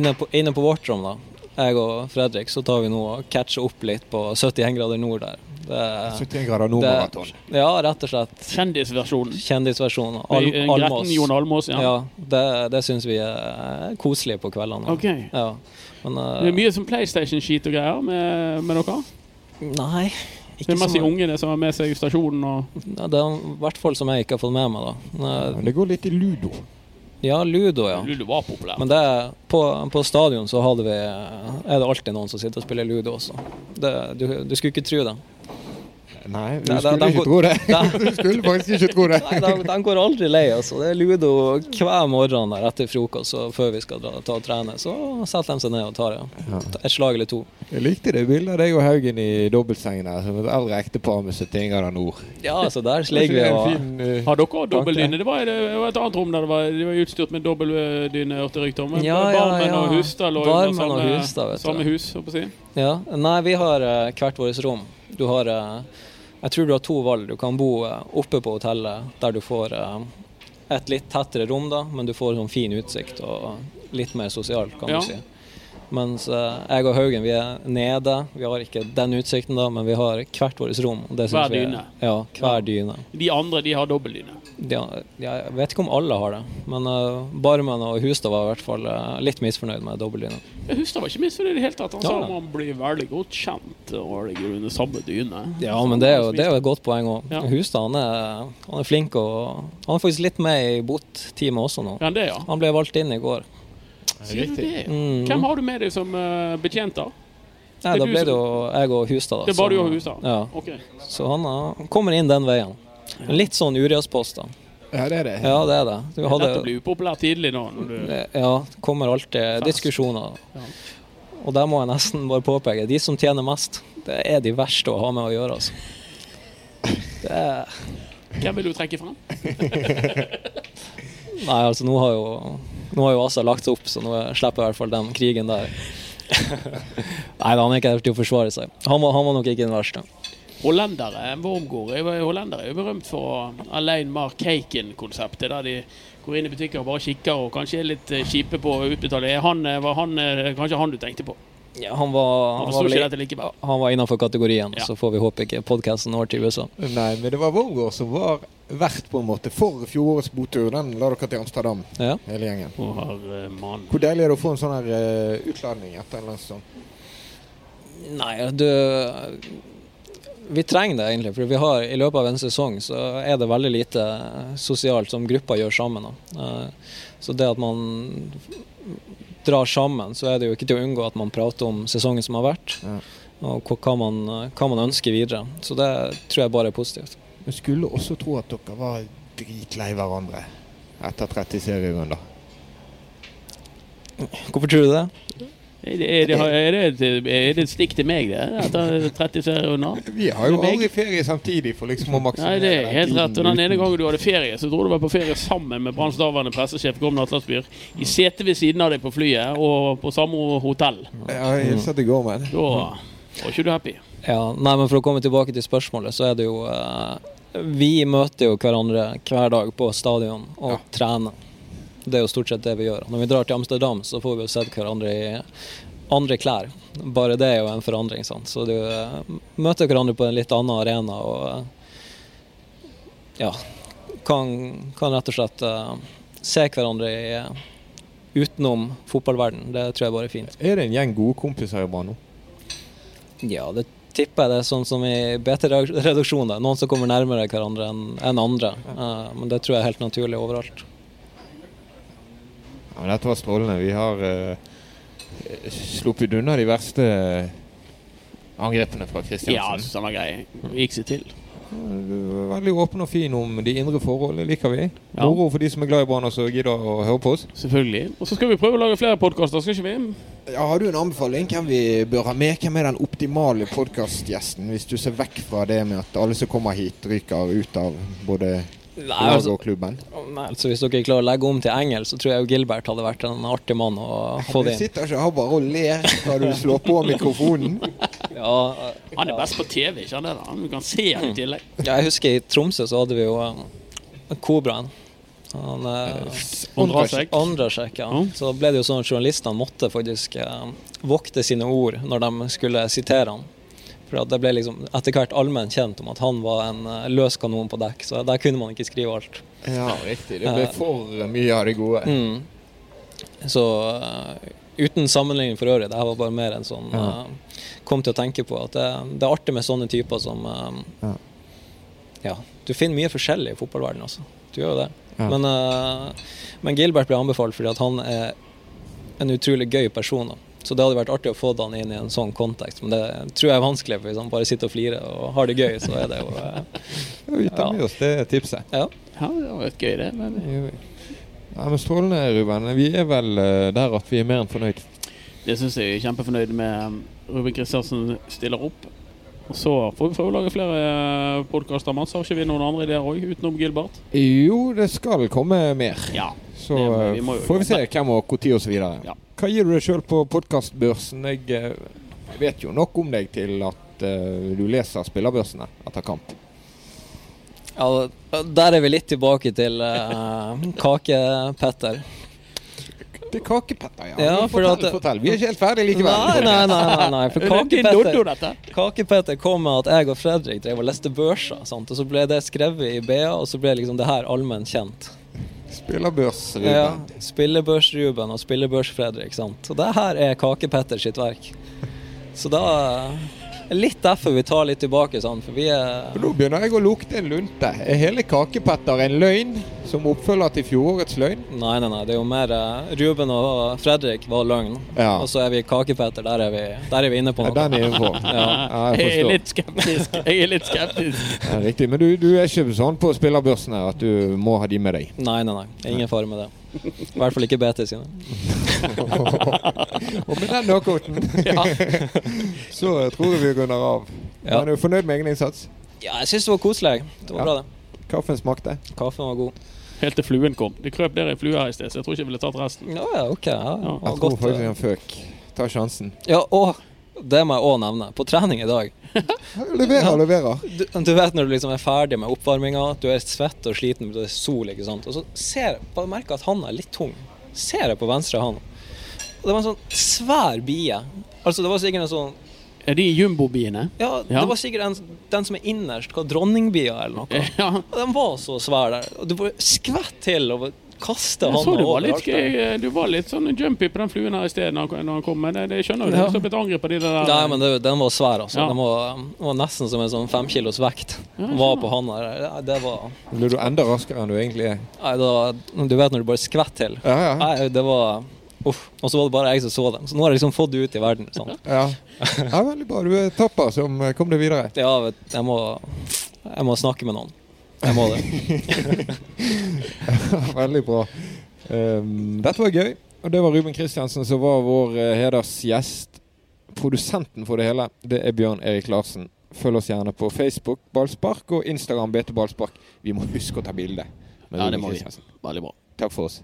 Speaker 4: inne, på, inne på vårt rom, da, jeg og Fredrik, så tar vi nå og catcher opp litt på 71 grader nord der. Det,
Speaker 2: 71 grader nord-maraton.
Speaker 4: ja, rett og slett.
Speaker 3: Kjendisversjonen.
Speaker 4: Kjendisversjonen. Al Almås.
Speaker 3: Jon Almås, ja.
Speaker 4: Ja, det, det syns vi er koselig på kveldene.
Speaker 3: Ok.
Speaker 4: Ja. Men
Speaker 3: Det er
Speaker 4: eh,
Speaker 3: mye som PlayStation-skit og greier med, med dere.
Speaker 4: nei,
Speaker 3: Det er masse
Speaker 4: så
Speaker 3: ungene som har med seg stasjonen og
Speaker 4: Ja, Det er i hvert fall som jeg ikke har fått med meg. da.
Speaker 2: Men det går litt i ludo.
Speaker 4: Ja, ludo, ja.
Speaker 3: Ludo var populær.
Speaker 4: Men det, på, på stadion så hadde vi, er det alltid noen som sitter og spiller ludo også. Det, du, du skulle ikke tro det.
Speaker 2: Nei, du skulle
Speaker 4: de-
Speaker 2: ikke
Speaker 4: går-
Speaker 2: tro det. Du skulle faktisk ikke tro det.
Speaker 4: Nei, de, de går aldri lei. altså. Det er ludo hver morgen der etter frokost og før vi skal dra, ta og trene. Så setter de seg ned og tar ja. et slag eller to.
Speaker 2: Jeg likte det bildet av deg og Haugen i dobbeltsengen der, som et eldre ektepar med 71 grader nord.
Speaker 4: Ja, altså der ligger vi og
Speaker 2: fin, uh,
Speaker 3: Har dere dobbeltdyne? Det var, det var et annet rom der det var, de var utstyrt med dobbeltdyne, hørte rykter om. Men
Speaker 4: Ja, ja,
Speaker 3: og Hustad lå under samme,
Speaker 4: hus,
Speaker 3: samme hus, holdt på å si.
Speaker 4: Ja. Nei, vi har uh, hvert vårt rom. Du har eh, Jeg tror du har to valg. Du kan bo eh, oppe på hotellet der du får eh, et litt tettere rom, da, men du får sånn fin utsikt og litt mer sosialt, kan
Speaker 3: Ja.
Speaker 4: du si. Mens eh, jeg og Haugen, vi er nede. Vi har ikke den utsikten, da, men vi har hvert vårt rom.
Speaker 3: Hver
Speaker 4: vi er-
Speaker 3: dyne.
Speaker 4: Ja, hver dyne.
Speaker 3: De andre de har dobbeltdyne.
Speaker 4: Ja, jeg vet ikke om alle har det, men uh, Barmen og Hustad var i hvert fall uh, litt misfornøyd med dobbeltdyna.
Speaker 3: Hustad var ikke misfornøyd i det hele tatt. Han
Speaker 4: Ja.
Speaker 3: sa man blir veldig godt kjent og ligger under samme dyne.
Speaker 4: Ja, men det er jo, det er jo et godt poeng òg.
Speaker 3: Ja.
Speaker 4: Hustad han er, han er flink og Han er faktisk litt med i bot-teamet også nå.
Speaker 3: Ja, ja.
Speaker 4: Han ble valgt inn i går.
Speaker 3: Sier det?
Speaker 4: Mm.
Speaker 3: Hvem har du med deg som uh, betjent, da?
Speaker 4: Nei, da
Speaker 3: du
Speaker 4: ble det jo jeg og Hustad. Da,
Speaker 3: Det er bare du og Hustad?
Speaker 4: Ja,
Speaker 3: Okay.
Speaker 4: så han uh, kommer inn den veien. Litt sånn Urias-post, da.
Speaker 2: Ja, det er det.
Speaker 4: Ja, det er det. Du
Speaker 3: hadde, Dette blir å
Speaker 4: hadde,
Speaker 3: bli upopulær tidlig nå. Når du,
Speaker 4: ja, kommer alltid diskusjoner.
Speaker 3: Ja.
Speaker 4: Og der må jeg nesten bare påpeke de som tjener mest, det er de verste å ha med å gjøre, altså. Det er
Speaker 3: hvem vil du trekke frem?
Speaker 4: Nei, altså nå har jo Nå har jo Asa lagt opp, så nå slipper jeg i hvert fall den krigen der. Nei, han er ikke der til å forsvare seg. Han var, han var nok ikke den verste.
Speaker 3: Hollendere, Wormgård, er hollendere er jo berømt for Alain Mark Caken-konseptet, der de går inn i butikker og bare kikker og kanskje er litt eh, kjipe på å utbetale. Er han, eh, var han, eh, kanskje han du tenkte på?
Speaker 4: Ja, han var,
Speaker 3: Han
Speaker 4: han var,
Speaker 3: dette
Speaker 4: han var innenfor kategorien,
Speaker 3: Ja.
Speaker 4: så får vi håpe ikke podkasten når til USA.
Speaker 2: Nei, men det var Vågård som var vert på en måte for fjorårets botur. Den la dere til Amsterdam,
Speaker 4: Ja.
Speaker 2: hele gjengen.
Speaker 3: Har, herre.
Speaker 2: Hvor deilig er det å få en sånn her uh, utladning etter en landskamp?
Speaker 4: Nei, du Vi trenger det egentlig, for vi har i løpet av en sesong så er det veldig lite sosialt som gruppa gjør sammen. Da. Eh, Så det at man drar sammen, så er det jo ikke til å unngå at man prater om sesongen som har vært,
Speaker 2: Ja.
Speaker 4: og hva- man, hva man ønsker videre. Så det tror jeg bare er positivt.
Speaker 2: Jeg skulle også tro at dere var dritlei hverandre etter 30 serierunder.
Speaker 4: Hvorfor tror du det?
Speaker 3: Er det, er, det, er, det et, er det et stikk til meg, det? At han 30 serier unna?
Speaker 2: Vi har jo aldri ferie samtidig for liksom å
Speaker 3: Nei,
Speaker 2: maksimere
Speaker 3: det er helt rett. Og den ene gangen du hadde ferie, så dro du var på ferie sammen med Branns daværende pressesjef Gorm Natlandsbyr i setet ved siden av deg på flyet og på samme hotell.
Speaker 2: Ja, jeg satt i går Gormen.
Speaker 3: Da var ikke du happy.
Speaker 4: Ja, nei, men For å komme tilbake til spørsmålet, så er det jo eh, Vi møter jo hverandre hver dag på stadion og
Speaker 2: Ja.
Speaker 4: trener. Det er jo stort sett det vi gjør. Når vi drar til Amsterdam, så får vi jo sett hverandre i andre klær. Bare det er jo en forandring. sant? Så du eh, møter hverandre på en litt annen arena og eh, ja, kan, kan rett og slett uh, se hverandre i, utenom fotballverden. Det tror jeg bare er fint.
Speaker 2: Er det en gjeng gode kompiser i Bano?
Speaker 4: Ja, det tipper jeg det er sånn som i BT-redaksjonen. Noen som kommer nærmere hverandre enn en andre. Uh, men det tror jeg er helt naturlig overalt.
Speaker 2: Ja, men dette var strålende. Vi har uh, sluppet unna de verste angrepene fra Kristiansen.
Speaker 3: Ja, samme greie. Gikk seg til.
Speaker 2: Du er veldig åpen og fin om de indre forhold. Det liker vi.
Speaker 3: Ja.
Speaker 2: Moro for de som er glad i Brann og gidder å høre på oss.
Speaker 3: Selvfølgelig. Og så skal vi prøve å lage flere podkaster, skal ikke vi?
Speaker 2: Ja, har du en anbefaling hvem vi bør ha med? Hvem er den optimale podkastgjesten, hvis du ser vekk fra det med at alle som kommer hit, ryker ut av både
Speaker 4: Nei, altså,
Speaker 2: og klubben?
Speaker 4: nei, altså Hvis dere klarer å legge om til engelsk, så tror jeg jo Gilbert hadde vært en artig mann å få
Speaker 2: Du
Speaker 4: det inn.
Speaker 2: sitter ikke her bare og ler når du slår på mikrofonen.
Speaker 4: Ja, eh,
Speaker 3: Han er best på TV, ikke da? Du kan se han i tillegg.
Speaker 4: ja, jeg husker i Tromsø så hadde vi jo eh, Kobraen. Han eh,
Speaker 3: Ondrasek.
Speaker 4: Ja.
Speaker 3: Ja.
Speaker 4: Så ble det jo sånn at journalistene måtte faktisk eh, vokte sine ord når de skulle sitere han. For det ble liksom etter hvert allment kjent om at han var en eh, løs kanon på dekk, så der kunne man ikke skrive alt.
Speaker 2: Ja, riktig. Det ble for mye av det gode.
Speaker 4: Mm. Så eh, uten sammenligning for øvrig, det her var bare mer en sånn
Speaker 2: Ja.
Speaker 4: uh, Kom til å tenke på at det, det er artig med sånne typer som uh,
Speaker 2: Ja.
Speaker 4: Ja, du finner mye forskjellig i fotballverdenen, altså. Du gjør jo det.
Speaker 2: Ja.
Speaker 4: Men, uh, men Gilbert ble anbefalt fordi at han er en utrolig gøy person. Da. Så det hadde vært artig å få han inn i en sånn kontekst, men det tror jeg er vanskelig. For hvis han bare sitter og flirer og har det gøy, så er det jo eh,
Speaker 2: Ja, vi tar med oss det tipset.
Speaker 4: Ja.
Speaker 3: Ja, det var vært gøy, det. Men.
Speaker 2: Ja, men Strålende, Ruben. Vi er vel eh, der at vi er mer enn fornøyd.
Speaker 3: det syns jeg er kjempefornøyd med. um, Ruben Kristiansen stiller opp. Og så får vi prøve å lage flere podkaster. Mats, har ikke vi noen andre ideer òg, utenom Gilbert?
Speaker 2: Jo, det skal komme mer.
Speaker 3: Ja.
Speaker 2: Så eh,
Speaker 3: vi
Speaker 2: får vi se hvem og når osv.
Speaker 3: Ja.
Speaker 2: Hva gir du deg sjøl på podkastbørsen? Jeg eh, vet jo nok om deg til at eh, du leser spillerbørsene etter kamp.
Speaker 4: ja, der er vi litt tilbake til uh, Kake-Petter.
Speaker 2: Det er Kakepetter, ja.
Speaker 4: Ja, for
Speaker 2: fortell,
Speaker 4: at-
Speaker 2: fortell. Vi er ikke helt ferdige likevel.
Speaker 4: Nei, nei, nei. nei, nei. For
Speaker 3: er
Speaker 4: Kake-Petter Kake-Petter kom med at jeg og Fredrik drev og leste børser, sant? og så ble det skrevet i BA, og så ble liksom det her allment kjent.
Speaker 2: Spillerbørs, Ruben.
Speaker 4: Ja, Spillebørs-Ruben og Spillebørs-Fredrik. sant? Og det her er Kake-Petter sitt verk. Så da litt derfor vi tar litt tilbake, Sånn, for vi er
Speaker 2: Nå begynner jeg å lukte en lunte. Er hele Kakepetter en løgn som oppfølger til fjorårets løgn?
Speaker 4: Nei, nei, nei, det er jo mer eh, Ruben og Fredrik var løgn.
Speaker 2: Ja.
Speaker 4: Og så er vi Kake-Petter, der, er vi- der er vi inne på
Speaker 2: Ja,
Speaker 4: noe.
Speaker 2: den er innenfor.
Speaker 4: Ja.
Speaker 2: Ja, jeg
Speaker 3: Jeg er litt skeptisk. Jeg er litt skeptisk.
Speaker 2: Ja, riktig. Men du, du er ikke sånn på spillerbørsene at du må ha de med deg?
Speaker 4: Nei, nei, nei. Ingen fare med det. I hvert fall ikke BT sine.
Speaker 2: Og med den knockouten så tror jeg vi runder av.
Speaker 4: Ja.
Speaker 2: Men er du fornøyd med egen innsats?
Speaker 4: Ja, jeg syns det var koselig. Det var
Speaker 2: Ja.
Speaker 4: bra, det.
Speaker 2: Kaffen smakte?
Speaker 4: Kaffen var god.
Speaker 3: Helt til fluen kom. Det krøp der i flue her i sted, så jeg tror ikke jeg ville tatt resten.
Speaker 4: Ja, ja, ok. Ja,
Speaker 2: Jeg tror
Speaker 4: godt,
Speaker 2: faktisk
Speaker 4: eh.
Speaker 2: han føk. Ta sjansen.
Speaker 4: Ja, og det må jeg òg nevne. På trening i dag
Speaker 2: Leverer, leverer.
Speaker 4: du, du vet når du liksom er ferdig med oppvarminga, du er svett og sliten, det er sol, ikke sant. Og så ser jeg, bare merker at han er litt tung. Ser jeg på venstre hånd. Og det var en sånn svær bie. Altså, det var sikkert en sånn
Speaker 3: Er de jumbobiene?
Speaker 4: Ja,
Speaker 3: Ja.
Speaker 4: det var sikkert en, den som er innerst, hva dronningbia eller noe.
Speaker 3: Ja.
Speaker 4: Og den var så svær der. Og du bare skvett til og kaste
Speaker 3: Jeg så du var litt, gøy- du var litt sånn jumpy på den fluen her i sted når han, kom, men det, det skjønner du.
Speaker 4: Ja.
Speaker 3: du har blitt angrepet av de der
Speaker 4: Nei, men det, den var svær, altså.
Speaker 3: Ja.
Speaker 4: Den var, den var nesten som en sånn fem kilos vekt.
Speaker 3: Ja,
Speaker 4: var på han der. Det var
Speaker 2: Blir du enda raskere enn du egentlig er?
Speaker 4: Nei, da, Du vet når du bare skvetter til.
Speaker 2: Ja, ja.
Speaker 4: Nei, det var Uff. Og så var det bare jeg som så dem. Så nå har jeg liksom fått det ut i verden. Sånn.
Speaker 2: ja. ja veldig bra. Du er tapper som kom deg videre.
Speaker 4: Ja, jeg må Jeg må snakke med noen. Jeg må det.
Speaker 2: veldig bra. Um, dette var gøy. Og det var Ruben Kristiansen som var vår uh, hedersgjest. Produsenten for det hele, det er Bjørn Erik Larsen. Følg oss gjerne på Facebook Ballspark og Instagram BT Ballspark. Vi må huske å ta bilde.
Speaker 3: Ja, det må vi. Veldig bra.
Speaker 2: Takk for oss.